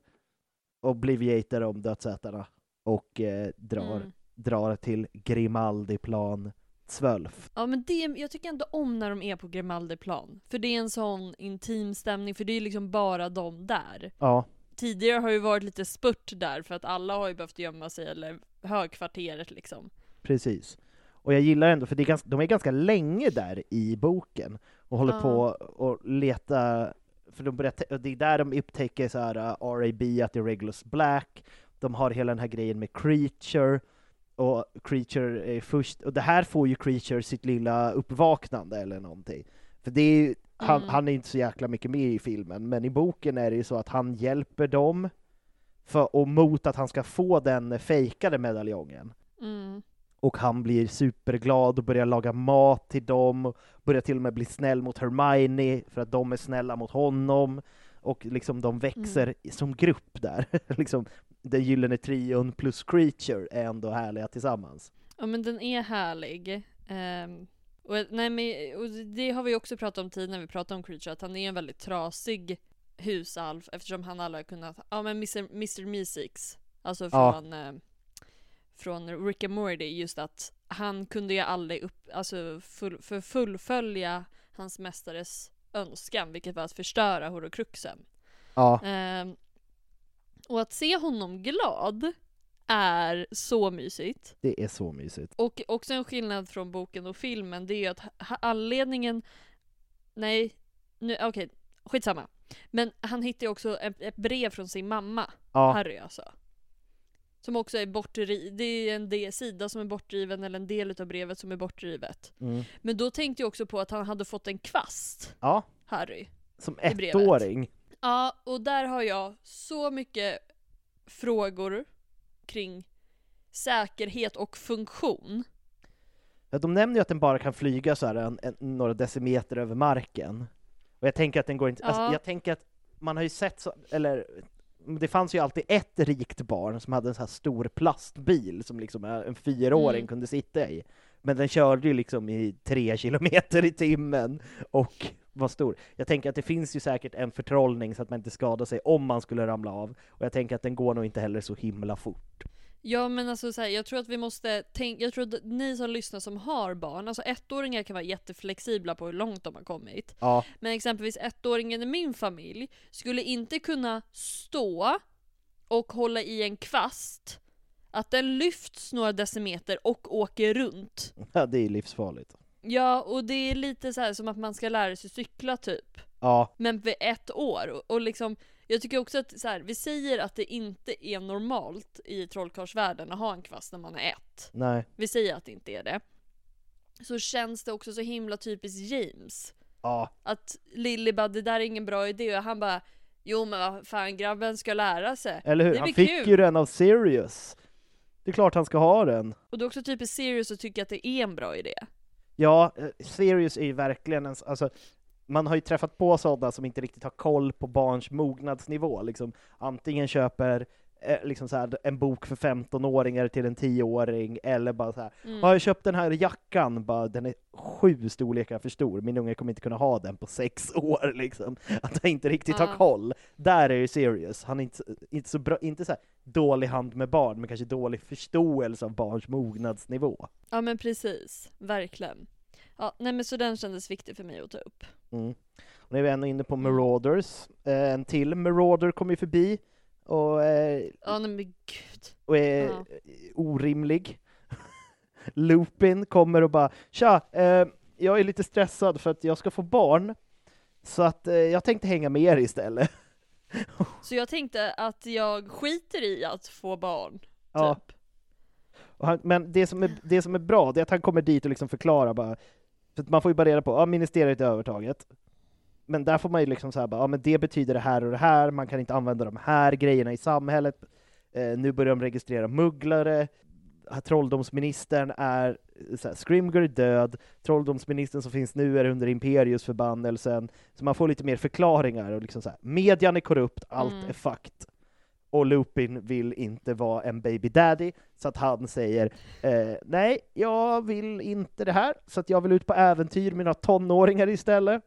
obliviatar de dödsätarna och eh, drar, Mm. drar till Grimaldiplan Svölf. Ja men det, jag tycker ändå om när de är på Grimaldiplan. För det är en sån intim stämning, för det är liksom bara de där. Ja, Tidigare har ju varit lite spurt där för att alla har ju behövt gömma sig, eller högkvarteret liksom. Precis. Och jag gillar ändå, för det är ganska, de är ganska länge där i boken och håller Ja. på och leta, för de och det är där de upptäcker så här uh, RAB, att det är Regulus Black, de har hela den här grejen med Creature, och Creature är först, och det här får ju Creature sitt lilla uppvaknande eller någonting. För det är ju, han, Mm. han är inte så jäkla mycket med i filmen, men i boken är det ju så att han hjälper dem, för, och mot att han ska få den fejkade medaljongen. Mm. Och han blir superglad och börjar laga mat till dem, börjar till och med bli snäll mot Hermione för att de är snälla mot honom. Och liksom de växer som grupp där. liksom, den gyllene trion plus Creature är ändå härliga tillsammans. Ja men den är härlig. Ehm, och, nej, men, och det har vi också pratat om tidigare när vi pratade om Creature, att han är en väldigt trasig husalf eftersom han aldrig har kunnat, ja men Mr. Mr. Meeseeks, alltså Ja. från, eh, från Rick and Morty, just att han kunde ju aldrig upp, alltså full, för fullfölja hans mästares önskan, vilket var att förstöra horokruxen. Ja, Ehm, och att se honom glad är så mysigt. det är så mysigt. Och också en skillnad från boken och filmen, det är ju att anledningen... Nej, nu, okej, skitsamma. Men han hittar ju också ett, ett brev från sin mamma, Ja, Harry alltså. Som också är bortdriven, det är en del, sida som är bortdriven eller en del av brevet som är bortdrivet. mm. Men då tänkte jag också på att han hade fått en kvast, ja Harry. som ettåring. Ja, och där har jag så mycket frågor kring säkerhet och funktion. Ja, de nämner ju att den bara kan flyga så här en, en, några decimeter över marken. Och jag tänker att den går inte, alltså, Ja. jag tänker att man har ju sett så, eller det fanns ju alltid ett rikt barn som hade en så här stor plastbil som liksom en fyraåring Mm. kunde sitta i. Men den körde ju liksom i tre kilometer i timmen och var stor. Jag tänker att det finns ju säkert en förtrollning så att man inte skadar sig om man skulle ramla av. Och jag tänker att den går nog inte heller så himla fort. Ja men alltså så här, jag tror att vi måste tänka, jag tror att ni som lyssnar som har barn, alltså ettåringar kan vara jätteflexibla på hur långt de har kommit. Ja, Men exempelvis ettåringen i min familj skulle inte kunna stå och hålla i en kvast, att den lyfts några decimeter och åker runt. ja det är livsfarligt. Ja, och det är lite så här som att man ska lära sig cykla typ. Ja, Men vid ett år. Och, och liksom, jag tycker också att så här, vi säger att det inte är normalt i trollkarlsvärlden att ha en kvast när man är ett. nej. Vi säger att det inte är det. Så känns det också så himla typiskt James. Ja, Att Lilly bara, det där är ingen bra idé och han bara Jo men vad fan grabben ska lära sig. Eller hur? Det Han fick kul. ju den av Sirius. Det är klart han ska ha den. Och det är också typiskt Sirius att tycka att det är en bra idé. Ja, eh, Sirius är ju verkligen en, alltså, man har ju träffat på sådana som inte riktigt har koll på barns mognadsnivå, liksom. Antingen köper liksom så här, en bok för 15-åringar till en 10-åring, eller bara så här, Mm. har jag köpt den här jackan, bara, den är sju storlekar för stor, min unge kommer inte kunna ha den på sex år, liksom. Att han inte riktigt har koll. Där är ju Sirius, han är inte, inte så bra, inte så här dålig hand med barn, men kanske dålig förståelse av barns mognadsnivå. Ja men precis, verkligen. Ja, nej men så den kändes viktig för mig att ta upp. Mm. Och nu är vi ändå inne på Marauders. Eh, en till Marauder kommer ju förbi och, eh, nej men gud. och är Ja. orimlig. Lupin kommer och bara Tja, eh, jag är lite stressad för att jag ska få barn, så att eh, jag tänkte hänga med er istället. Så jag tänkte att jag skiter i att få barn. Ja. Typ. Han, men det som, är, det som är bra, det är att han kommer dit och liksom förklarar bara, för att man får ju bara reda på, ja ministeriet är övertaget. Men där får man ju liksom så här bara, ja men det betyder det här och det här, man kan inte använda de här grejerna i samhället. Eh, nu börjar de registrera mugglare, trolldomsministern är, eh, så här, Scrimger är död, trolldomsministern som finns nu är under Imperius förbannelsen, så man får lite mer förklaringar och liksom så här, median är korrupt, allt Mm. är fucked och Lupin vill inte vara en baby daddy, så att han säger eh, nej, jag vill inte det här, så att jag vill ut på äventyr med några tonåringar istället.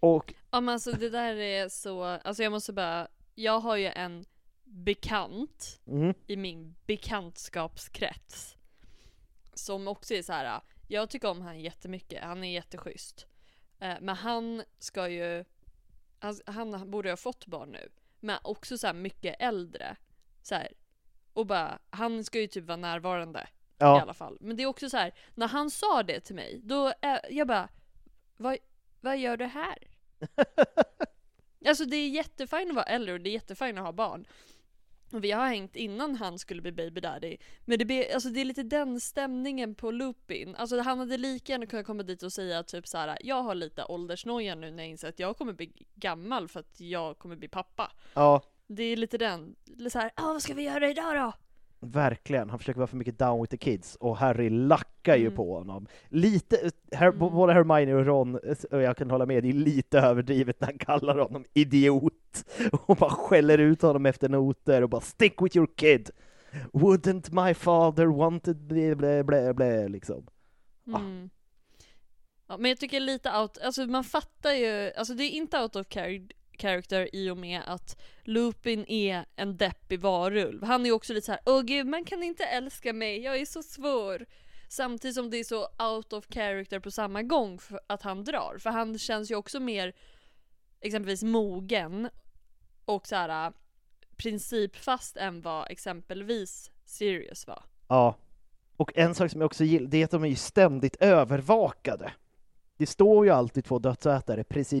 Och Ja men alltså det där är så, alltså jag måste bara, jag har ju en bekant mm, i min bekantskapskrets som också är så här. jag tycker om han jättemycket, han är jätteschysst. Eh, men han ska ju, han, han borde ha fått barn nu, men också så här mycket äldre. Så här. Och bara, han ska ju typ vara närvarande i ja, alla fall. Men det är också så här, när han sa det till mig, då, eh, jag bara, vad, vad gör du här? Alltså det är jättefint att vara äldre och det är jättefint att ha barn. Och vi har hängt innan han skulle bli baby daddy. Men det, blir, alltså det är lite den stämningen på Lupin. Alltså han hade lika gärna kunnat komma dit och säga typ så här: jag har lite åldersnoja nu när jag inser att jag kommer bli gammal för att jag kommer bli pappa. ja, Det är lite den, lite så här, ah, vad ska vi göra idag då? Verkligen. Han försöker vara för mycket down with the kids, och Harry lackar ju Mm. på honom. Lite, her, Mm. både Hermione och Ron, och jag kan hålla med, det är lite överdrivet när han kallar honom idiot, och bara skäller ut honom efter noter och bara 'stick with your kid' Wouldn't my father wanted blä blä blä blä liksom. Ah. Mm. Ja, men jag tycker lite out, alltså man fattar ju, alltså det är inte out of char- character i och med att Lupin är en deppig varulv. Han är ju också lite så här: åh gud man kan inte älska mig, jag är så svår. Samtidigt som det är så out of character på samma gång att han drar. För han känns ju också mer exempelvis mogen och så här äh, principfast än vad exempelvis Sirius var. Ja. Och en sak som jag också gillar, det är att de är ju ständigt övervakade. Det står ju alltid två dödsätare precis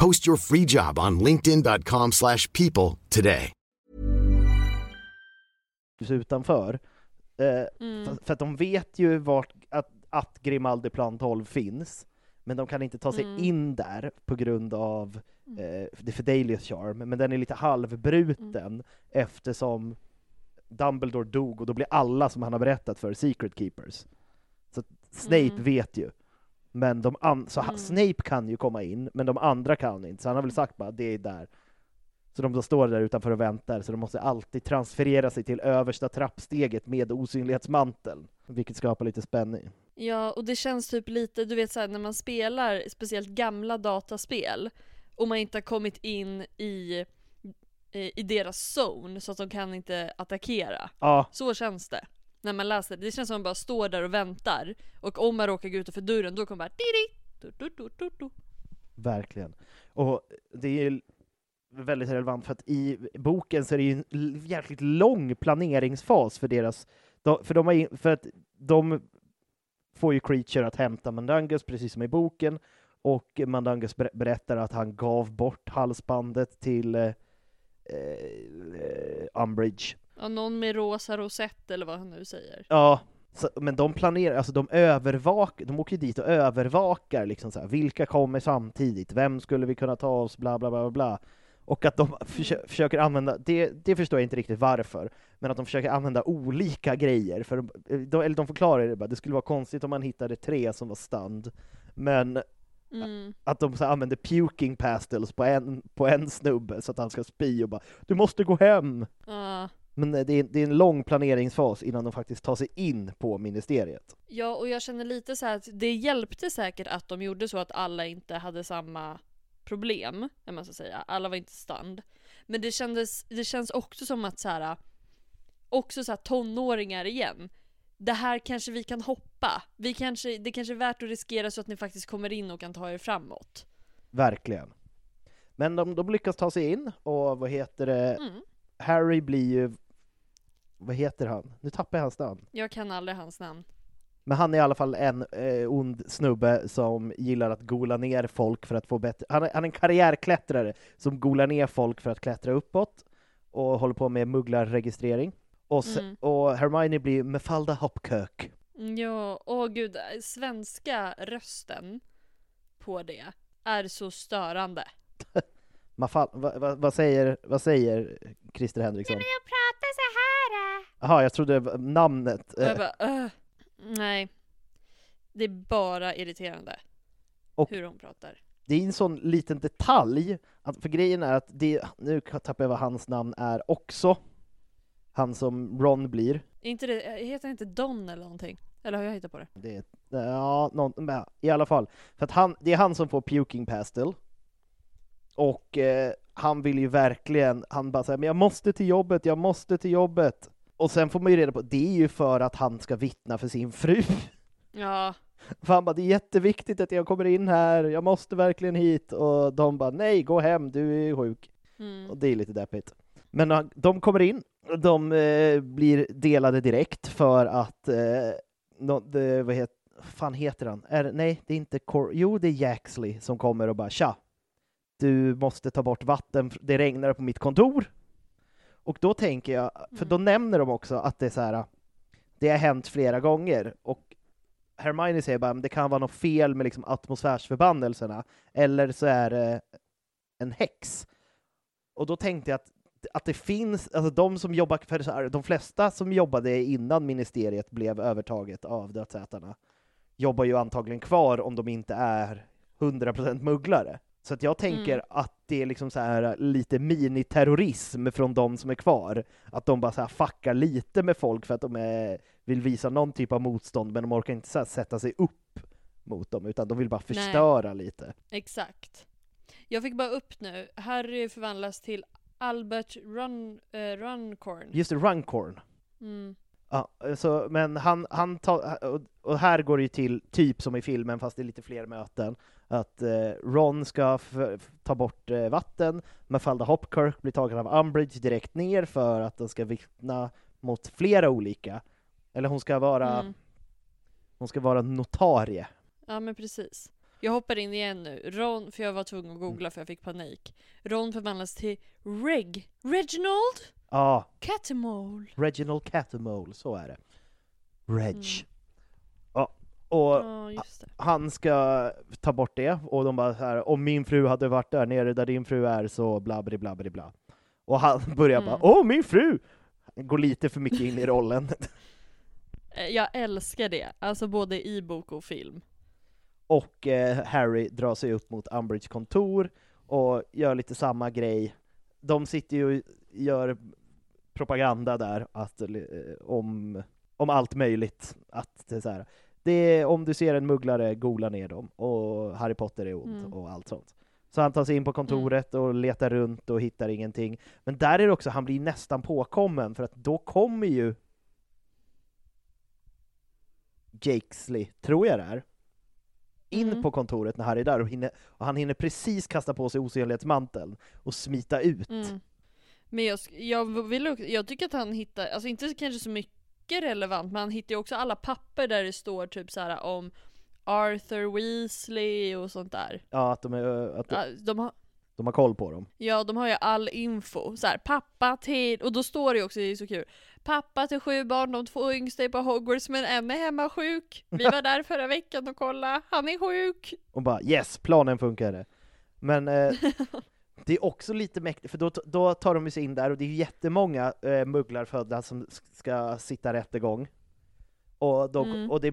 Post your free job on linkedin.com/people slash people today. utanför. Eh, Mm. för, att de vet ju vart, att, att Grimaldiplan 12 finns, men de kan inte ta sig Mm. in där på grund av eh, The Fidelius Charm, men den är lite halvbruten Mm. eftersom Dumbledore dog och då blir alla som han har berättat för Secret Keepers. Så Snape Mm. vet ju. Men de så Mm. Snape kan ju komma in, men de andra kan inte, så han har väl sagt bara det är där. Så de då står där utanför och väntar, så de måste alltid transferera sig till översta trappsteget med osynlighetsmanteln, vilket skapar lite spänning. Ja, och det känns typ lite, du vet såhär när man spelar speciellt gamla dataspel och man inte har kommit in i, i deras zone så att de kan inte attackera. Ja, Så känns det. När man läser det. Det känns som att man bara står där och väntar. Och om man råkar gå utanför dörren då kommer bara diri, du, du, du, du, du. verkligen. Och det är ju väldigt relevant för att i boken så är det ju en jäkligt lång planeringsfas för deras, för de, har, för att de får ju Creature att hämta Mandangus precis som i boken och Mandangus berättar att han gav bort halsbandet till eh, eh, Umbridge. Ja, någon med rosa rosett eller vad han nu säger. Ja, så, men de planerar, alltså de övervakar, de åker dit och övervakar liksom så här, vilka kommer samtidigt, vem skulle vi kunna ta oss, bla bla bla bla. Och att de försö- försöker använda, det, det förstår jag inte riktigt varför, men att de försöker använda olika grejer, för de, de, eller de förklarar det bara, det skulle vara konstigt om man hittade tre som var stund, men Mm. att de så använder puking pastels på en, på en snubbe så att han ska spy och bara ”du måste gå hem”. Ja. Men eh, det är, det är en lång planeringsfas innan de faktiskt tar sig in på ministeriet. Ja, och jag känner lite så här att det hjälpte säkert att de gjorde så att alla inte hade samma problem, om man ska säga. Alla var inte stand. Men det kändes, det känns också som att så här, också så här tonåringar igen. Det här kanske vi kan hoppa. Vi kanske, det kanske är värt att riskera så att ni faktiskt kommer in och kan ta er framåt. Verkligen. Men de, de lyckas ta sig in och vad heter det, Mm. Harry blir ju, vad heter han? Nu tappar jag hans namn. Jag kan aldrig hans namn. Men han är i alla fall en eh, ond snubbe som gillar att gola ner folk för att få bättre, han är, han är en karriärklättrare som golar ner folk för att klättra uppåt och håller på med mugglarregistrering. Och, se, Mm. och Hermione blir Mefalda Hopkirk. Ja, åh gud, svenska rösten på det är så störande. Mafal, va, va, vad, säger, vad säger Christer Henriksson? jag pratar så här. Jaha, jag trodde det var namnet. Och jag Eh, bara, "Ugh." nej. Det är bara irriterande. Och- hur hon pratar. det är en sån liten detalj, att, för grejen är att det, nu tappar jag vad hans namn är också, han som Ron blir. Inte det, heter han inte Don eller någonting? Eller har jag hittat på det? Det ja, någon, men i alla fall. För att han, det är han som får puking pastel. Och eh, han vill ju verkligen, han bara säger men jag måste till jobbet, jag måste till jobbet. Och sen får man ju reda på, det är ju för att han ska vittna för sin fru. Ja. För han bara, det är jätteviktigt att jag kommer in här, jag måste verkligen hit. Och de bara, nej, gå hem, du är sjuk. Mm. Och det är lite deppigt. Men de kommer in, de eh, blir delade direkt för att, eh, nå- det, vad het, fan heter han? Är, nej, det är inte Cor jo det är Jaxley som kommer och bara tja, du måste ta bort vatten, det regnar på mitt kontor. Och då tänker jag, för då nämner de också att det är så här, det har hänt flera gånger, och Hermione säger bara, "Men det kan vara något fel med liksom atmosfärsförbannelserna, eller så är det en häx. Och då tänkte jag att att det finns, alltså de som jobbar, för så här, de flesta som jobbade innan ministeriet blev övertaget av dödsätarna jobbar ju antagligen kvar om de inte är 100% mugglare. Så att jag tänker Mm. att det är liksom så här lite miniterrorism från de som är kvar. Att de bara så här fuckar lite med folk för att de är, vill visa någon typ av motstånd, men de orkar inte så sätta sig upp mot dem, utan de vill bara Nej. förstöra lite. Exakt. Jag fick bara upp nu, Harry förvandlas till Albert Run, eh, Runcorn. Just det, Runcorn. Mm. Ja, så, men han, han tar, och- och här går det ju till typ som i filmen, fast det är lite fler möten, att eh, Ron ska ta bort eh, vatten, Mafalda Hopkirk blir tagen av Umbridge direkt ner för att den ska vittna mot flera olika, eller hon ska vara, Mm. hon ska vara notarie. Ja men precis. Jag hoppar in igen nu. Ron, för jag var tvungen att Mm. googla för jag fick panik. Ron förvandlas till Reg. Reginald Ja, Catamole. Reginald Catamole, så är det. Reg. Mm. Och det. han ska ta bort det, och de bara så här, om min fru hade varit där nere där din fru är så bla bla bla bla. Och han börjar Mm. bara, åh min fru! Går lite för mycket in i rollen. Eh, Jag älskar det. Alltså både i bok och film. och eh, Harry drar sig upp mot Umbridge kontor och gör lite samma grej. De sitter ju och gör propaganda där att, eh, om, om allt möjligt. Att det är så här, är, om du ser en mugglare, gola ner dem, och Harry Potter är ond Mm. och allt sånt. Så han tar sig in på kontoret och letar runt och hittar ingenting. Men där är det också, han blir nästan påkommen, för att då kommer ju Jakesley, tror jag det är, in Mm. på kontoret när Harry är där och, hinner, och han hinner precis kasta på sig osynlighetsmanteln och smita ut. Mm. Men jag, jag, vill, också- jag tycker att han hittar, alltså inte kanske så mycket relevant, men han hittar ju också alla papper där det står typ så här om Arthur Weasley och sånt där. Ja, att de, är, att de, Ja, De har, de har koll på dem. ja, de har ju all info. Så här, pappa till, och då står det ju också, det är så kul. Pappa till sju barn, de två yngsta är på Hogwarts men en är hemma sjuk. Vi var där förra veckan och kolla, han är sjuk. Och bara yes, planen funkade. Men eh, det är också lite mäktigt, för då, då tar de sig in där och det är jättemånga eh, mugglarfödda som s- ska sitta rättegång. Och, de, Mm. och det,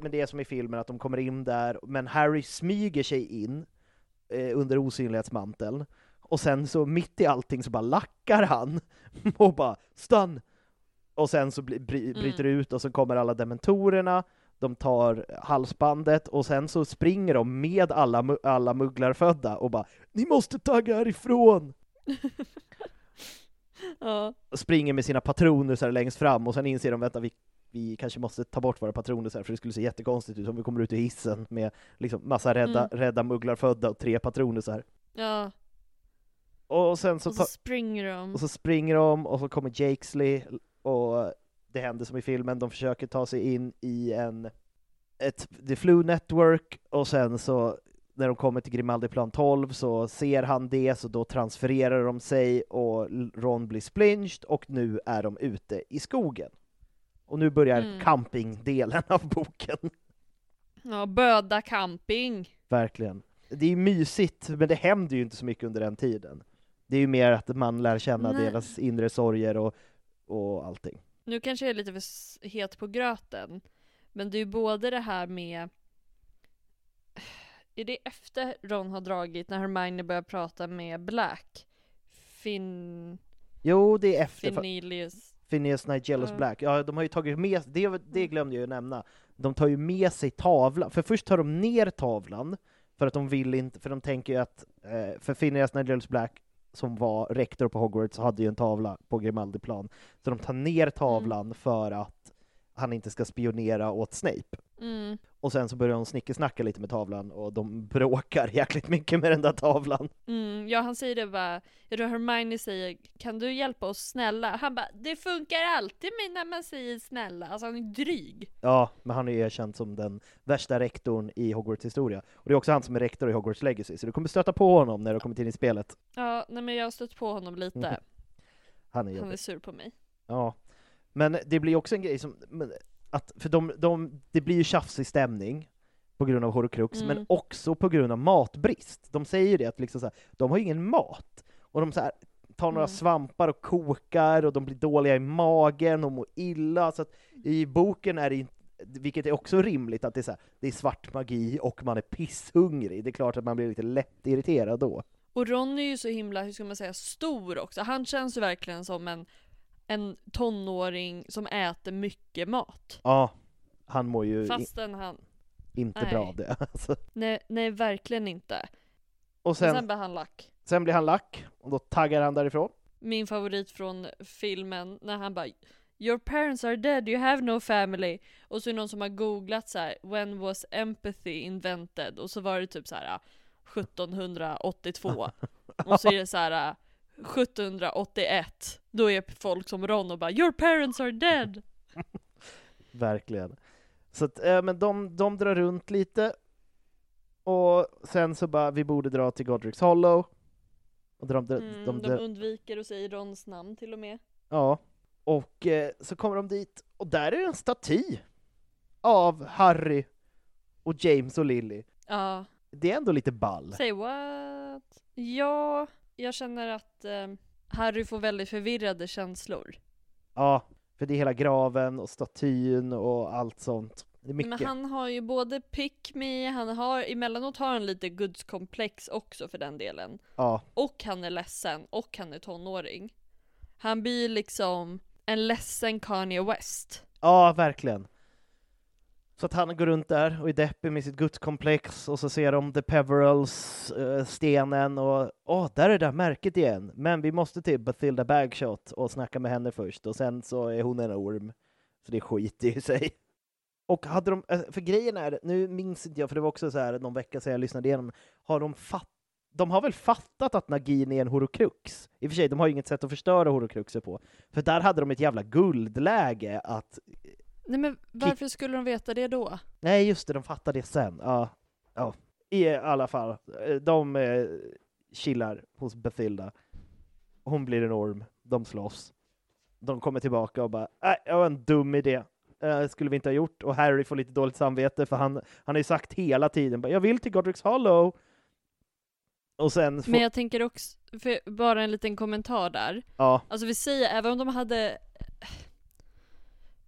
men det är som i filmen, att de kommer in där, men Harry smyger sig in eh, under osynlighetsmanteln, och sen så mitt i allting så bara lackar han och bara ”stann!” Och sen så bry, Mm. bryter det ut och så kommer alla dementorerna, de tar halsbandet och sen så springer de med alla, alla mugglarfödda och bara ”Ni måste tagga härifrån!” Ja. springer med sina här längst fram och sen inser de vänta vi, vi kanske måste ta bort våra här, för det skulle se jättekonstigt ut om vi kommer ut ur hissen med liksom massa rädda, Mm. rädda mugglarfödda och tre här. Ja, Och sen så, och så springer de. och så springer de och så kommer Jakesley och det händer som i filmen, de försöker ta sig in i en ett The Flu Network och sen så när de kommer till Grimaldiplan 12 så ser han det, så då transfererar de sig och Ron blir splinged och nu är de ute i skogen. Och nu börjar Mm. campingdelen av boken, Ja, Böda camping. verkligen. Det är mysigt, men det händer ju inte så mycket under den tiden. Det är ju mer att man lär känna Nej. deras inre sorger och, och allting. Nu kanske jag är lite för het på gröten. Men det är ju både det här med... Är det efter Ron har dragit när Hermione börjar prata med Black? Fin... Jo, det är efter Finilius. Phineas Nigellus Ja. Black. Ja, de har ju tagit med, det, det glömde jag ju nämna. De tar ju med sig tavlan, för först tar de ner tavlan, för att de vill inte, för de tänker ju att, eh, för Phineas Nigellus Black, som var rektor på Hogwarts, hade ju en tavla på Grimaldiplan, så de tar ner tavlan för att han inte ska spionera åt Snape. Mm. Och sen så börjar de snickesnacka lite med tavlan, och de bråkar jäkligt mycket med den där tavlan. Mm, ja, han säger det bara. Jag tror Hermione säger Kan du hjälpa oss snälla? Han bara Det funkar alltid när man säger snälla. Alltså han är dryg. Ja, men han är ju erkänd som den värsta rektorn i Hogwarts historia. Och det är också han som är rektor i Hogwarts Legacy, så du kommer stöta på honom när du kommer in i spelet. Ja, nej men jag har stött på honom lite. Han är Han är sur på mig. Ja. Men det blir också en grej som, att, för de, de, det blir ju tjafsig stämning på grund av Horcrux, Mm. men också på grund av matbrist. De säger ju det att liksom så här, de har ju ingen mat. Och de så här, tar några Mm. svampar och kokar och de blir dåliga i magen och mår illa. Så att i boken är det inte vilket är också rimligt att det är, så här, det är svart magi och man är pisshungrig. Det är klart att man blir lite lätt irriterad då. Och Ron är ju så himla, hur ska man säga, stor också. Han känns ju verkligen som en, en tonåring som äter mycket mat. Ja, han mår ju Fastän han, inte nej. bra av det. Alltså. nej, nej verkligen inte. Och Och sen, sen blir han lack. sen blir han lack, och då taggar han därifrån. Min favorit från filmen när han bara Your parents are dead, you have no family. Och så är det någon som har googlat så här: When was empathy invented? Och så var det typ så här 1782. Och så är det så här 1781. Då är folk som Ron och bara Your parents are dead! Verkligen. Så att, eh, men de, de drar runt lite, och sen så bara, vi borde dra till Godric's Hollow. Och de, de, Mm, de, de undviker att säga Rons namn till och med. Ja, och eh, så kommer de dit, och där är en staty av Harry och James och Lily. Ja, Det är ändå lite ball. say what? Ja, jag känner att eh, Harry får väldigt förvirrade känslor. Ja, för det är hela graven och statyn och allt sånt. Det är Men mycket. han har ju både pick me, han har emellanåt har han lite gudskomplex också för den delen. Ja, Och han är ledsen och han är tonåring. Han blir liksom en ledsen Kanye West. ja, verkligen. Så att han går runt där och är deppig med sitt gudskomplex och så ser de The Peverels, uh, eh, stenen och åh, där är det där märket igen. Men vi måste till Bathilda Bagshot och snacka med henne först och sen så är hon en orm. Så det skiter i sig. Och hade de, eh, för grejen är, nu minns inte jag, för det var också så här någon vecka sedan jag lyssnade igenom, har de fatt de har väl fattat att Nagin är en horokrux? I och för sig, de har ju inget sätt att förstöra horokruxer på. För där hade de ett jävla guldläge att Nej men varför skulle de veta det då? Nej, just det, de fattar det sen. Ja, ja. I alla fall, eh, de eh, chillar hos Bethilda. Hon blir en orm, de slåss. De kommer tillbaka och bara, nej, det var en dum idé. Eh, skulle vi inte ha gjort. Och Harry får lite dåligt samvete för han, han har ju sagt hela tiden bara, jag vill till Godric's Hollow. Och sen, Men jag tänker också, för bara en liten kommentar där. ja, Alltså vi säger, även om de hade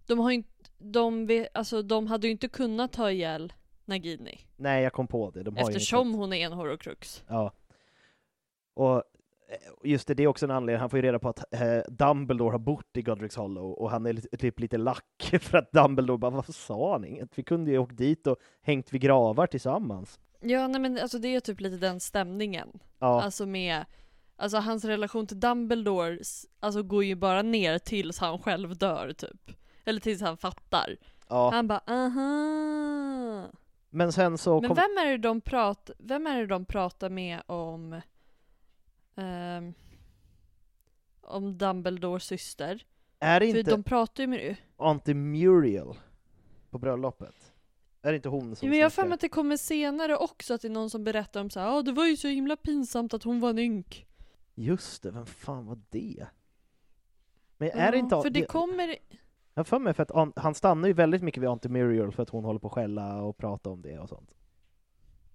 De har ju inte, de, alltså, de hade ju inte kunnat ta ihjäl Nagini. nej jag kom på det. De Eftersom hon är en horocrux. Ja. Och eh, just det, det är också en anledning, han får ju reda på att eh, Dumbledore har bott i Godric's Hollow och han är lite, typ lite lack för att Dumbledore bara, vad sa han inget? Vi kunde ju åkt dit och hängt vid gravar tillsammans. Ja nej men alltså det är typ lite den stämningen. Ja, Alltså med Alltså hans relation till Dumbledore Alltså går ju bara ner tills han själv dör typ. Eller tills han fattar. ja. Han bara aha. Men sen så Men kom, vem är det de pratar, vem är det de pratar med om ehm, Om Dumbledores syster? är det För inte de pratar ju med Auntie Muriel på bröllopet? Är det inte hon som men jag har för mig att det kommer senare också att det är någon som berättar om så här, ja det var ju så himla pinsamt att hon var en ynk. Just det, vem fan var det? Men är det Ja, inte... För det kommer, Jag för mig för att han stannar ju väldigt mycket vid Auntie Muriel för att hon håller på att skälla och prata om det och sånt.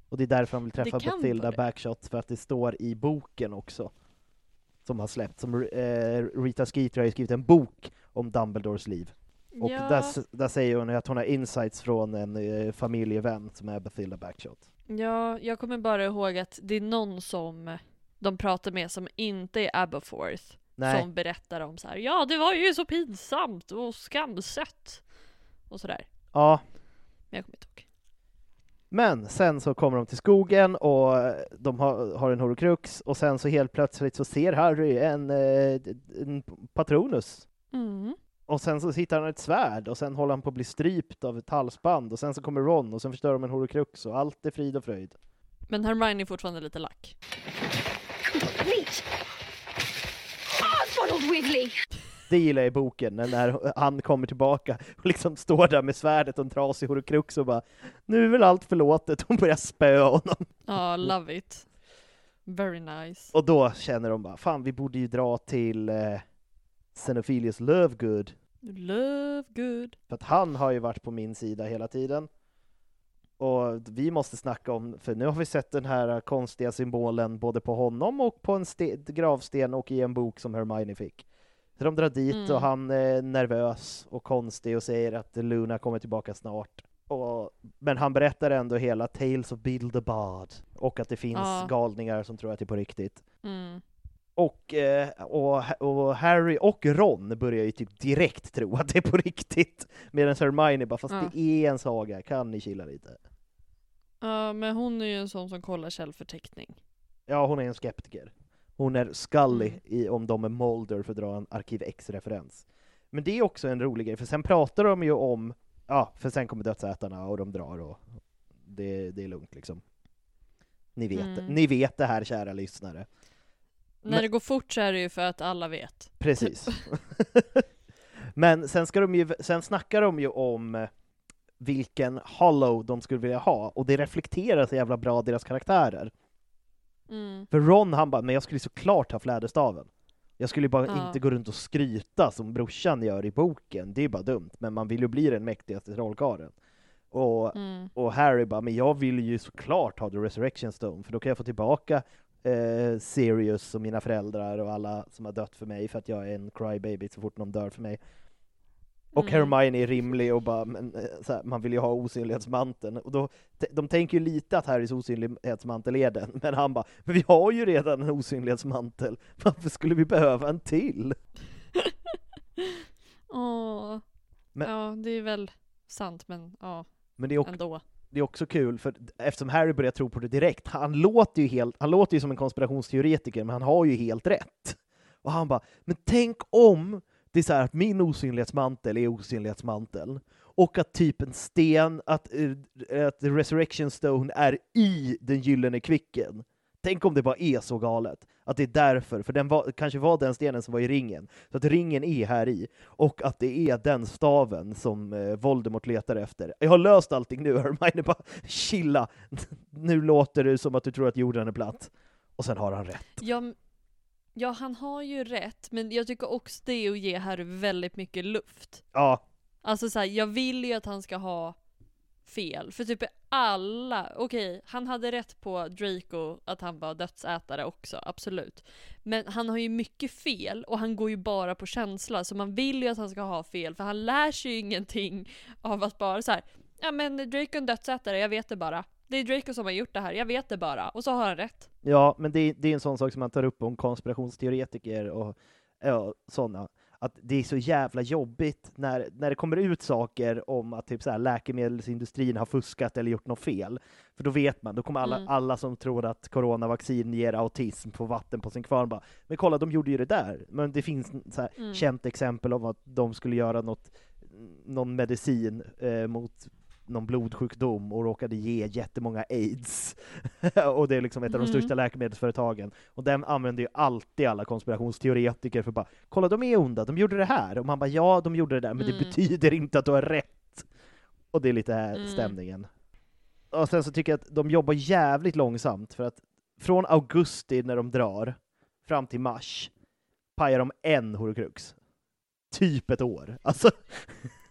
Och det är därför han vill träffa Bathilda. Backshot, för att det står i boken också. Som har släppts. Som, eh, Rita Skeeter har ju skrivit en bok om Dumbledores liv. Och ja, där, där säger hon att hon har insights från en eh, familjevän som är Bathilda Backshot. ja, jag kommer bara ihåg att det är någon som de pratar med som inte är Aberforth. Nej, Som berättar om så här, ja det var ju så pinsamt och skamset. Och sådär. ja. Men jag kommer inte ihåg. Men sen så kommer de till skogen och de har, har en horocrux och sen så helt plötsligt så ser Harry en, eh, en patronus Mm. Och sen så hittar han ett svärd och sen håller han på att bli strypt av ett halsband och sen så kommer Ron och sen förstör de en horocrux och allt är frid och fröjd. Men Hermione är fortfarande lite lack. Complete. Oswald Wiggly. Det gillar jag i boken, när- han kommer tillbaka och liksom står där med svärdet och en trasig horocrux och bara Nu är väl allt förlåtet, hon börjar spöa honom. Ja, love it. Very nice. Och då känner de bara, fan vi borde ju dra till eh, Xenophilius Lovegood, Love good. för att han har ju varit på min sida hela tiden. Och vi måste snacka om, för nu har vi sett den här konstiga symbolen både på honom och på en ste- gravsten och i en bok som Hermione fick. Så de drar dit Mm. och han är nervös och konstig och säger att Luna kommer tillbaka snart. Och, men han berättar ändå hela Tales of Bard och att det finns Ja. galningar som tror att det är på riktigt. Mm. Och, eh, och, och Harry och Ron börjar ju typ direkt tro att det är på riktigt. Medan Hermione bara, fast Ja. det är en saga, kan ni chilla lite? Ja, men hon är ju en sån som kollar källförteckning. Ja, hon är en skeptiker. Hon är Scully Mm. i Om de är Mulder, för att dra en Arkiv X-referens. Men det är också en rolig grej, för sen pratar de ju om, ja, för sen kommer dödsätarna och de drar och det, det är lugnt liksom. Ni vet, Mm. ni vet det här, kära lyssnare. När Men- det går fort så är det ju för att alla vet. Precis. Men sen, ska de ju, sen snackar de ju om vilken Hollow de skulle vilja ha, och det reflekterar så jävla bra deras karaktärer. Mm. För Ron han bara, men jag skulle såklart ha fläderstaven. Jag skulle bara Ja. inte gå runt och skryta som brorsan gör i boken, det är bara dumt, men man vill ju bli den mäktigaste trollkarlen. Och, Mm. och Harry bara, men jag vill ju såklart ha The Resurrection Stone, för då kan jag få tillbaka eh, Sirius och mina föräldrar och alla som har dött för mig för att jag är en crybaby så fort någon dör för mig. Och Mm. Hermione är rimlig och bara, men, eh, här, man vill ju ha osynlighetsmanteln. Och då, de- de tänker ju lite att Harrys osynlighetsmantel är den, men han bara, men vi har ju redan en osynlighetsmantel, varför skulle vi behöva en till? Åh. Men- Ja, det är väl sant, men ja, Men det är, också, ändå. det är också kul, för eftersom Harry börjar tro på det direkt, han låter ju, helt, han låter ju som en konspirationsteoretiker, men han har ju helt rätt. Och han bara, men tänk om det är så här att min osynlighetsmantel är osynlighetsmanteln, och att typ en sten, att, eh, att the resurrection stone är i den gyllene kvicken. Tänk om det bara är så galet, att det är därför, för den var, kanske var den stenen som var i ringen, så att ringen är här i, och att det är den staven som eh, Voldemort letar efter. Jag har löst allting nu, Hermione bara chilla, nu låter det som att du tror att jorden är platt. Och sen har han rätt. Ja, ja, han har ju rätt, men jag tycker också det är att ge Harry väldigt mycket luft. Ja, Alltså så här, jag vill ju att han ska ha fel, för typ alla, okej, han hade rätt på Draco att han var dödsätare också, absolut. Men han har ju mycket fel och han går ju bara på känsla, så man vill ju att han ska ha fel, för han lär sig ju ingenting av att bara så här. ja men Draco är en dödsätare, jag vet det bara. Det är Draco som har gjort det här, jag vet det bara. Och så har han rätt. Ja, men det, det är en sån sak som man tar upp om konspirationsteoretiker och ja, sådana. Att det är så jävla jobbigt när, när det kommer ut saker om att typ så här, läkemedelsindustrin har fuskat eller gjort något fel. För då vet man, då kommer alla, Mm. alla som tror att coronavaccin ger autism få vatten på sin kvarn bara Men kolla, de gjorde ju det där! Men det finns så här, Mm. känt exempel om att de skulle göra något, någon medicin eh, mot någon blodsjukdom och råkade ge jättemånga aids. och det är liksom ett av de Mm. största läkemedelsföretagen. Och den använder ju alltid alla konspirationsteoretiker för bara ”Kolla, de är onda, de gjorde det här”. Och man bara ”Ja, de gjorde det där, men det Mm. betyder inte att du har rätt”. Och det är lite här Mm. stämningen. Och sen så tycker jag att de jobbar jävligt långsamt, för att från augusti när de drar, fram till mars, pajar de en horcrux. Typ ett år. Alltså,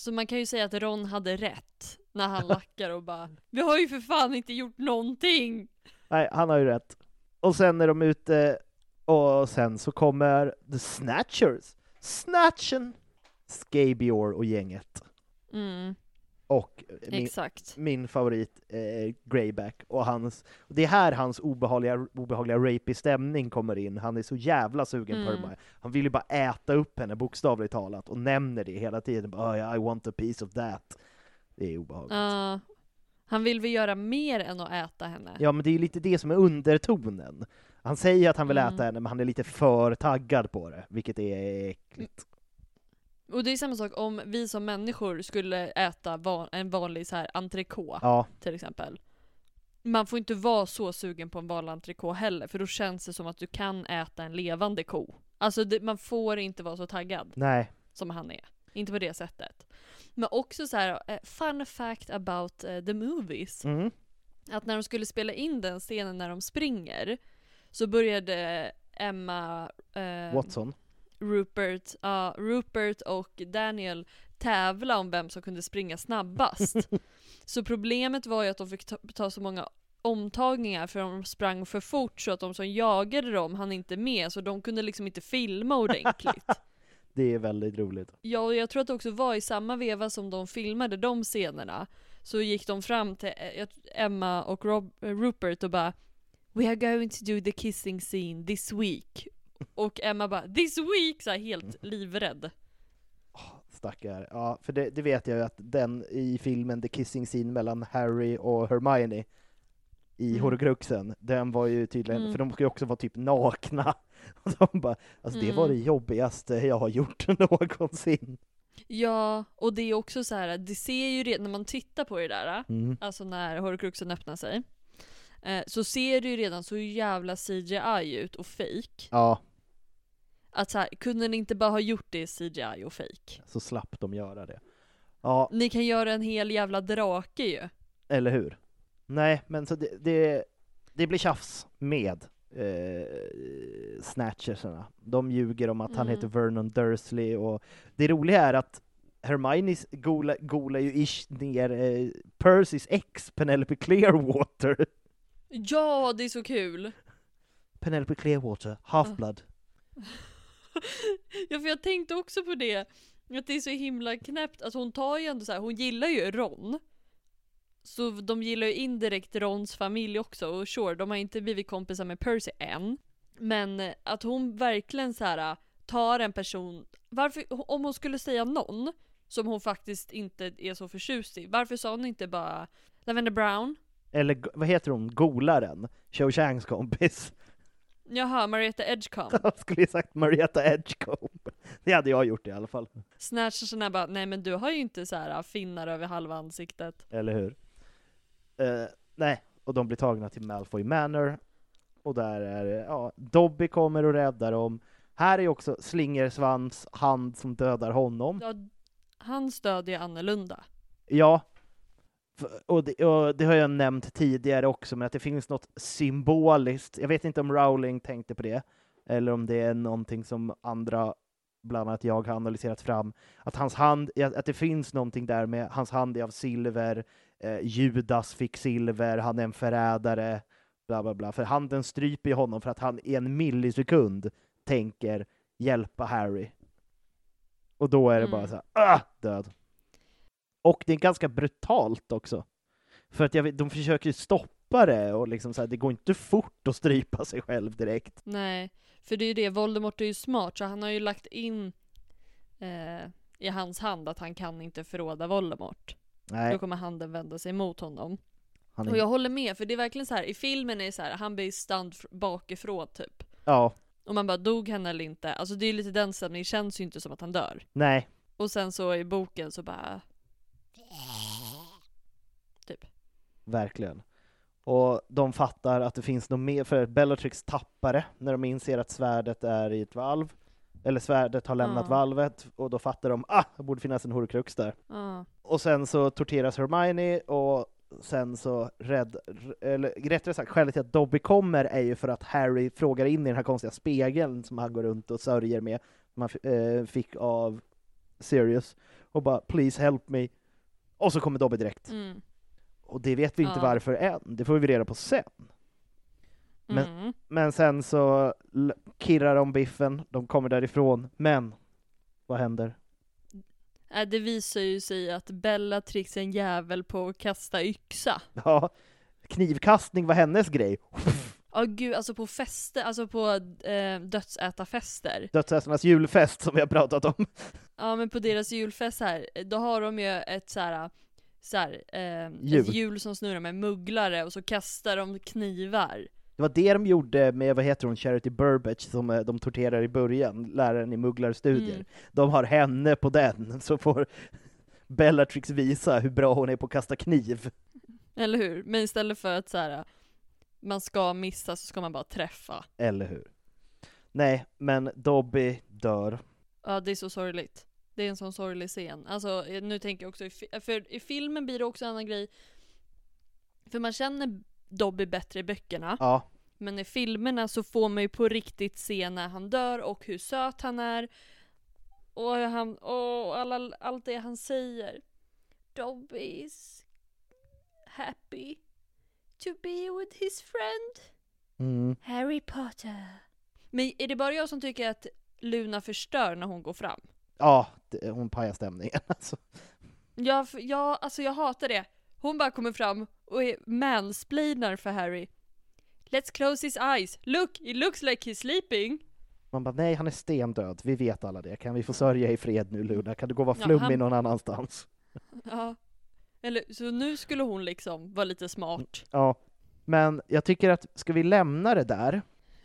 Så man kan ju säga att Ron hade rätt när han lackar och bara Vi har ju för fan inte gjort någonting! Nej, han har ju rätt. Och sen är de ute, och sen så kommer The Snatchers. Snatchen! Scabior och gänget. Mm, Och min, exakt. min favorit, eh, Greyback. Och hans, det är här hans obehagliga, obehagliga rapey stämning kommer in. Han är så jävla sugen på Mm. Hermione. Han vill ju bara äta upp henne, bokstavligt talat, och nämner det hela tiden. Bara, "Oh, yeah, I want a piece of that. Det är obehagligt. Ja. han vill väl göra mer än att äta henne? Ja, men det är ju lite det som är undertonen. Han säger att han vill Mm. äta henne, men han är lite för taggad på det, vilket är äckligt. Och det är samma sak om vi som människor skulle äta van, en vanlig så här entrecote Ja, till exempel. Man får inte vara så sugen på en vanlig entrecote heller, för då känns det som att du kan äta en levande ko. Alltså det, man får inte vara så taggad nej. som han är. Inte på det sättet. Men också så här, eh, fun fact about eh, the movies. Mm. Att när de skulle spela in den scenen när de springer, så började Emma, eh, Watson. Rupert, ja, Rupert och Daniel tävla om vem som kunde springa snabbast. så problemet var ju att de fick ta, ta så många omtagningar för de sprang för fort så att de som jagade dem hann inte med så de kunde liksom inte filma ordentligt. Det är väldigt roligt. Ja, och jag tror att det också var i samma veva som de filmade de scenerna så gick de fram till eh, Emma och Rob, eh, Rupert och bara We are going to do the kissing scene this week. Och Emma bara 'This week!' så här, helt livrädd. Stackare. Ja, för det, det vet jag ju att den i filmen The Kissing Scene mellan Harry och Hermione i Mm. Horcruxen, den var ju tydligen, Mm. för de ska ju också vara typ nakna. Och de bara, alltså det var det Mm. jobbigaste jag har gjort någonsin. Ja, och det är också så här, det ser ju redan när man tittar på det där, Mm. alltså när Horcruxen öppnar sig, eh, så ser det ju redan så jävla CGI ut och fake. Ja, Att så här, kunde ni inte bara ha gjort det i CGI och fake? så slapp de göra det. Ja, Ni kan göra en hel jävla drake ju. eller hur? Nej, men så det, det, det blir tjafs med eh, snatchersarna. De ljuger om att han Mm. heter Vernon Dursley och det roliga är att Hermione golar, ju ish ner eh, Percys ex Penelope Clearwater. Ja, det är så kul! Penelope Clearwater, Half-Blood. ja, för jag tänkte också på det, att det är så himla knäppt, alltså hon tar ju ändå så här, hon gillar ju Ron. Så de gillar ju indirekt Rons familj också, och sure, de har inte blivit kompisar med Percy än. Men att hon verkligen så här tar en person, varför, om hon skulle säga någon som hon faktiskt inte är så förtjust i, varför sa hon inte bara Lavender Brown? Eller vad heter hon, golaren? Cho Changs kompis. Jaha, Marietta Edgecombe. Jag skulle ju sagt Marietta Edgecombe. Det hade jag gjort i alla fall. Snatchersarna bara, nej men du har ju inte så här finnar över halva ansiktet. Eller hur? Eh, nej, och de blir tagna till Malfoy Manor. Och där är det, ja, Dobby kommer och räddar dem. Här är också Slingersvans hand som dödar honom. Ja, hans död är annorlunda. Ja, och det, och det har jag nämnt tidigare också, men att det finns något symboliskt. Jag vet inte om Rowling tänkte på det, eller om det är någonting som andra, bland annat jag, har analyserat fram. Att hans hand, att det finns någonting där med hans hand är av silver, eh, Judas fick silver, han är en förrädare, bla bla bla. För handen stryper ju honom för att han i en millisekund tänker hjälpa Harry. Och då är det bara Mm. så här, ah, död. Och det är ganska brutalt också. För att vet, de försöker ju stoppa det och liksom så här, det går inte fort att strypa sig själv direkt. Nej, för det är ju det, Voldemort är ju smart så han har ju lagt in eh, i hans hand att han kan inte förråda Voldemort. Nej, Då kommer handen vända sig mot honom. han Och jag är, håller med, för det är verkligen så här i filmen är det så här, han blir fr- bakifrån typ. ja, Och man bara, dog han eller inte? Alltså det är lite den stämningen, det känns ju inte som att han dör. nej, Och sen så i boken så bara... Typ. Verkligen. Och de fattar att det finns något mer, för Bellatrix tappar det när de inser att svärdet är i ett valv. Eller svärdet har lämnat Ja. valvet, och då fattar de, ah, det borde finnas en horcrux där. Ja. Och sen så torteras Hermione och sen så rädd, eller rättare sagt skälet till att Dobby kommer är ju för att Harry frågar in i den här konstiga spegeln som han går runt och sörjer med, f- eh, fick av Sirius, och bara 'Please help me' och så kommer Dobby direkt. Mm. Och det vet vi inte Ja. varför än, det får vi reda på sen. Men- Mm. Men sen så kirrar de biffen, de kommer därifrån, men vad händer? Äh, det visar ju sig att Bellatrix är en jävel på att kasta yxa. Ja, knivkastning var hennes grej. Ja gud, alltså på fester, alltså på eh, dödsätarfester. Dödsätarnas julfest som vi har pratat om. Ja men på deras julfest här, då har de ju ett så här, så här, eh, Hjul. ett hjul som snurrar med mugglare och så kastar de knivar. Det var det de gjorde med, vad heter hon, Charity Burbage som eh, de torterar i början, läraren i mugglarstudier. Mm. De har henne på den, så får Bellatrix visa hur bra hon är på att kasta kniv. Eller hur? Men istället för att så här, man ska missa så ska man bara träffa. Eller hur? Nej, men Dobby dör. Ja det är så sorgligt. Det är en sån sorglig scen. Alltså eh, nu tänker jag också, i, fi- för i filmen blir det också en annan grej. För man känner Dobby bättre i böckerna. Ja, Men i filmerna så får man ju på riktigt se när han dör och hur söt han är. och han, och alla, allt det han säger. Dobby is happy to be with his friend Mm. Harry Potter. Men är det bara jag som tycker att Luna förstör när hon går fram? Ja, det, hon pajar stämningen alltså. Jag, jag, alltså jag hatar det. Hon bara kommer fram och är mansplainar för Harry. Let's close his eyes. Look, it looks like he's sleeping. Man bara, nej han är stendöd, vi vet alla det. Kan vi få sörja i fred nu Luna? Kan du gå och vara Ja, flummig han- någon annanstans? Ja. Eller, så nu skulle hon liksom vara lite smart. Ja, men jag tycker att, ska vi lämna det där?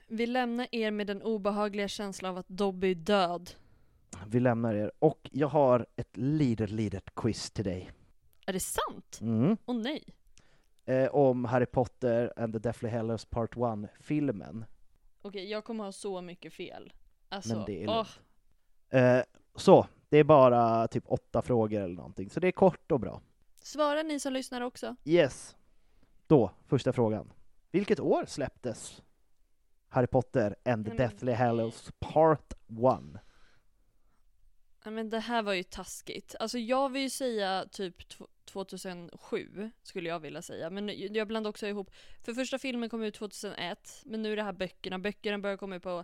Vi lämnar er med den obehagliga känslan av att Dobby är död. Vi lämnar er. Och jag har ett litet, litet quiz till dig. Är det sant? Mm. Åh nej. Eh, om Harry Potter and the Deathly Hallows Part 1-filmen. Okej, jag kommer ha så mycket fel. Alltså, Men det är lugnt. Eh, så, det är bara typ åtta frågor eller någonting, så det är kort och bra. Svara ni som lyssnar också. Yes. Då, första frågan. Vilket år släpptes Harry Potter and the Deathly Hallows Part 1? Ja, men det här var ju taskigt. Alltså jag vill ju säga typ tw- 2007 skulle jag vilja säga. Men jag blandar också ihop. För första filmen kom ut 2001. Men nu är det här böckerna. Böckerna börjar komma ut på,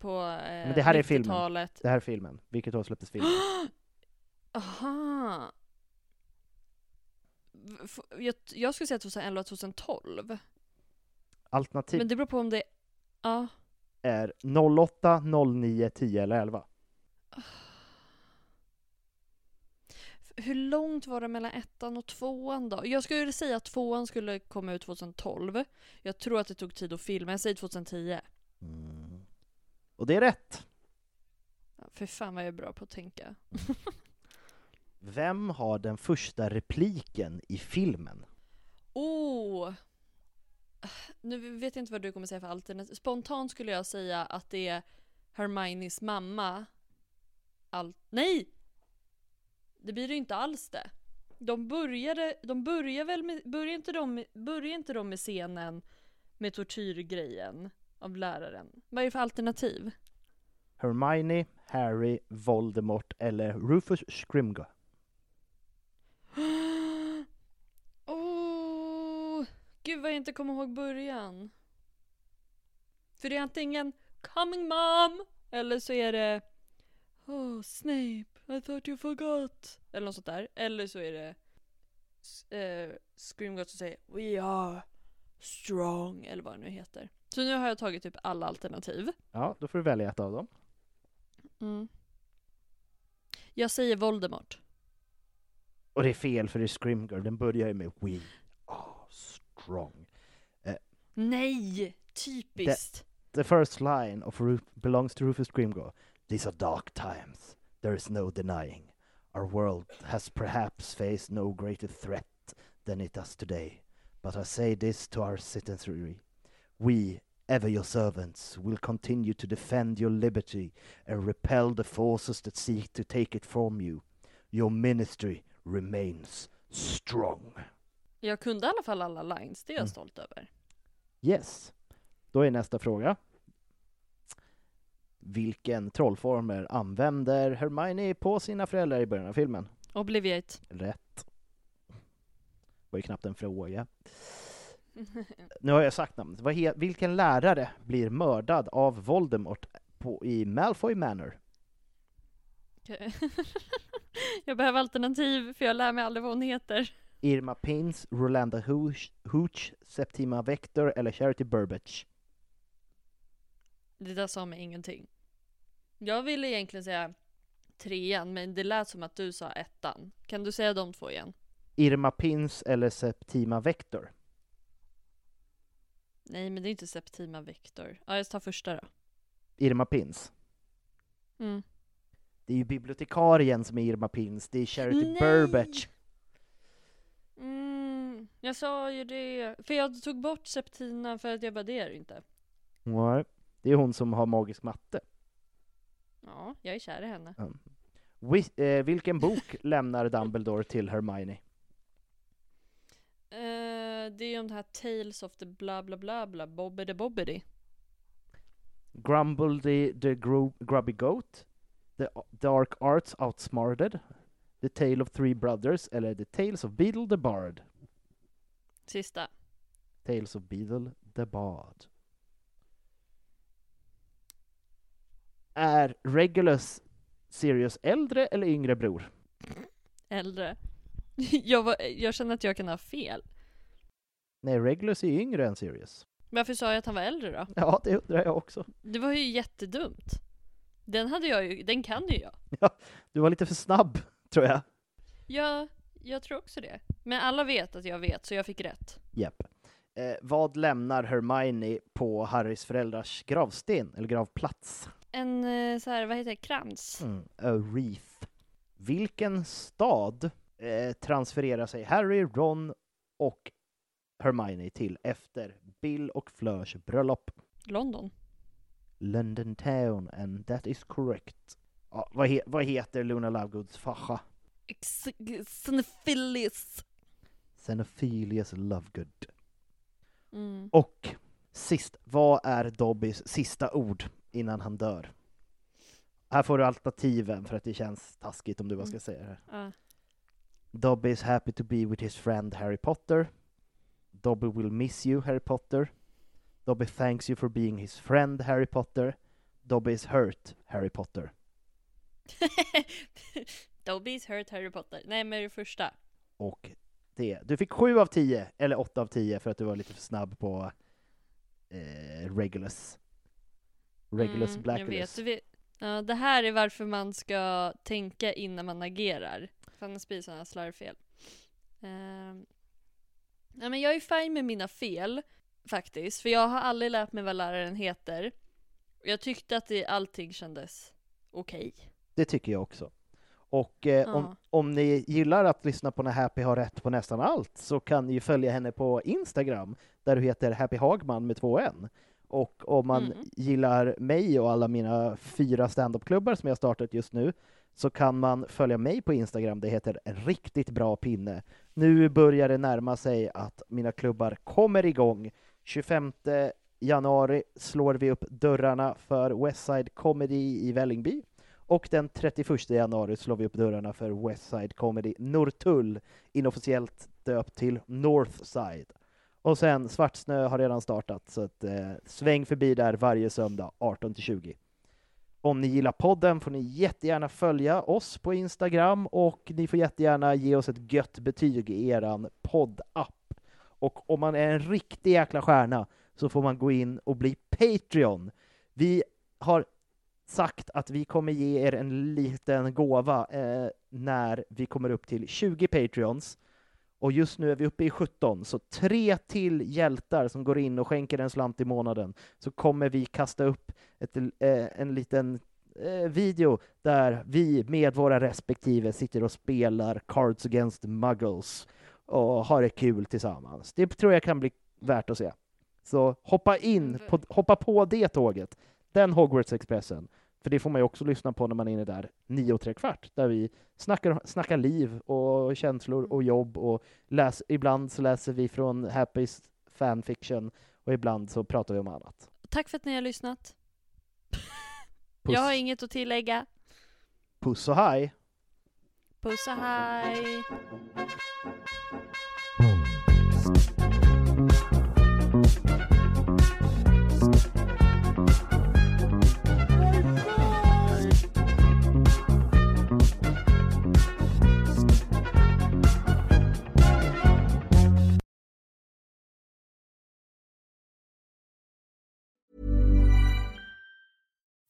på eh, Men det här är filmen. 90-talet. Det här är filmen. Vilket år släpptes filmen? Aha. Jag, jag skulle säga 2011, 2012. Alternativ Men det beror på om det... Ja. är 08, 09, 10 eller 11. Hur långt var det mellan ettan och tvåan då? Jag skulle säga att tvåan skulle komma ut 2012. Jag tror att det tog tid att filma. Jag säger 2010. Mm. Och det är rätt! Ja, För fan vad jag är bra på att tänka. Vem har den första repliken i filmen? Oh! Nu vet jag inte vad du kommer säga för alternativ. Spontant skulle jag säga att det är Hermiones mamma. Allt... Nej! Det blir det inte alls det. De började, de börjar väl med, börjar inte de, börjar inte de med scenen med tortyrgrejen av läraren? Vad är det för alternativ? Hermione, Harry, Voldemort eller Rufus Scrimger? Oh, gud vad jag inte kommer ihåg början. För det är antingen coming mom eller så är det Oh Snape, I thought you forgot. Eller något sånt där. Eller så är det eh, Screamgods som säger We are strong eller vad det nu heter. Så nu har jag tagit typ alla alternativ. Ja, då får du välja ett av dem. Mm. Jag säger Voldemort. Och det är fel för det är Scrimger, den börjar ju med We are strong. Nej! Typiskt. The first line of Ru- belongs to Rufus Grimgor. These are dark times. There is no denying. Our world has perhaps faced no greater threat than it does today. But I say this to our citizenry. We, ever your servants, will continue to defend your liberty and repel the forces that seek to take it from you. Your ministry remains strong. Jag kunde i alla fall alla lines, det är jag Mm. stolt över. Yes. Då är nästa fråga. Vilken trollformel använder Hermione på sina föräldrar i början av filmen? Obliviate. Rätt. var ju knappt en fråga. Nu har jag sagt namnet. Vilken lärare blir mördad av Voldemort på, i Malfoy Manor? Okej. jag behöver alternativ för jag lär mig aldrig vad hon heter. Irma Pins, Rolanda Hooch, Hooch Septima Vector eller Charity Burbage? Det där sa mig ingenting. Jag ville egentligen säga trean, men det lät som att du sa ettan. Kan du säga de två igen? Irma Pins eller Septima Vector? Nej, men det är inte Septima Vector. Ja, jag tar första då. Irma Pins. Mm. Det är ju bibliotekarien som är Irma Pins, det är Charity Nej! Burbage. Mm, jag sa ju det. För jag tog bort Septina för att jag bara, det är det inte. Nej, det är hon som har magisk matte. Ja, jag är kär i henne. Mm. Wi- eh, vilken bok lämnar Dumbledore till Hermione? Eh, det är ju om det här Tales of the bla bla bla bla, Bobbidi Bobbidi. Grumbledy the Gro- Grubby Goat, The Dark Arts Outsmarted, The Tale of Three Brothers eller The Tales of Beedle the Bard? Sista. Tales of Beedle the Bard. Är Regulus Sirius äldre eller yngre bror? Äldre. Jag, var, jag känner att jag kan ha fel. Nej, Regulus är yngre än Sirius. Varför sa jag att han var äldre då? Ja, det undrar jag också. Det var ju jättedumt. Den hade jag ju, den kan ju jag. Ja, du var lite för snabb, tror jag. Ja, jag tror också det. Men alla vet att jag vet, så jag fick rätt. Japp. Eh, vad lämnar Hermione på Harrys föräldrars gravsten, eller gravplats? En eh, så här, vad heter det, krans? Mm, a wreath. Vilken stad eh, transfererar sig Harry, Ron och Hermione till efter Bill och Fleurs bröllop? London. London Town, and that is correct. Ja, vad, he vad heter Luna Lovegoods farsa? Xenophilius. Xenophilius Lovegood. Mm. Och sist, vad är Dobbys sista ord innan han dör? Här får du alternativen för att det känns taskigt om du bara ska säga det. Ja. Dobby is happy to be with his friend Harry Potter. Dobby will miss you, Harry Potter. Dobby thanks you for being his friend, Harry Potter. Dobby is hurt, Harry Potter. Dobby's hurt Harry Potter. Nej, men det första. Och det. Du fick sju av tio, eller åtta av tio, för att du var lite för snabb på eh, Regulus. Regulus Mm, Blackulus. Jag vet. Ja, det här är varför man ska tänka innan man agerar. För annars blir det sådana slarvfel. Um, ja, men jag är fine med mina fel, faktiskt. För jag har aldrig lärt mig vad läraren heter. Och jag tyckte att det, allting kändes okej. Det tycker jag också. Och eh, om, Ja. om ni gillar att lyssna på när Happy har rätt på nästan allt så kan ni ju följa henne på Instagram där du heter Happy Hagman med två N. Och om man Mm. gillar mig och alla mina fyra standupklubbar som jag startat just nu så kan man följa mig på Instagram. Det heter riktigt bra pinne. Nu börjar det närma sig att mina klubbar kommer igång. 25 januari slår vi upp dörrarna för Westside Comedy i Vällingby. Och den 31 januari slår vi upp dörrarna för Westside Comedy Norrtull, inofficiellt döpt till Northside. Och sen Svartsnö har redan startat, så att, eh, sväng förbi där varje söndag 18-20. Om ni gillar podden får ni jättegärna följa oss på Instagram och ni får jättegärna ge oss ett gött betyg i eran poddapp. Och om man är en riktig jäkla stjärna så får man gå in och bli Patreon. Vi har sagt att vi kommer ge er en liten gåva eh, när vi kommer upp till 20 Patreons. Och just nu är vi uppe i 17, så tre till hjältar som går in och skänker en slant i månaden, så kommer vi kasta upp ett, eh, en liten eh, video där vi med våra respektive sitter och spelar Cards Against Muggles och har det kul tillsammans. Det tror jag kan bli värt att se. Så hoppa in, på, hoppa på det tåget, den Hogwarts-expressen. För det får man ju också lyssna på när man är inne där nio och tre kvart, där vi snackar, snackar liv och känslor och jobb och läs, ibland så läser vi från Happys fanfiction och ibland så pratar vi om annat. Tack för att ni har lyssnat. Jag har inget att tillägga. puss och hej! Puss och hej!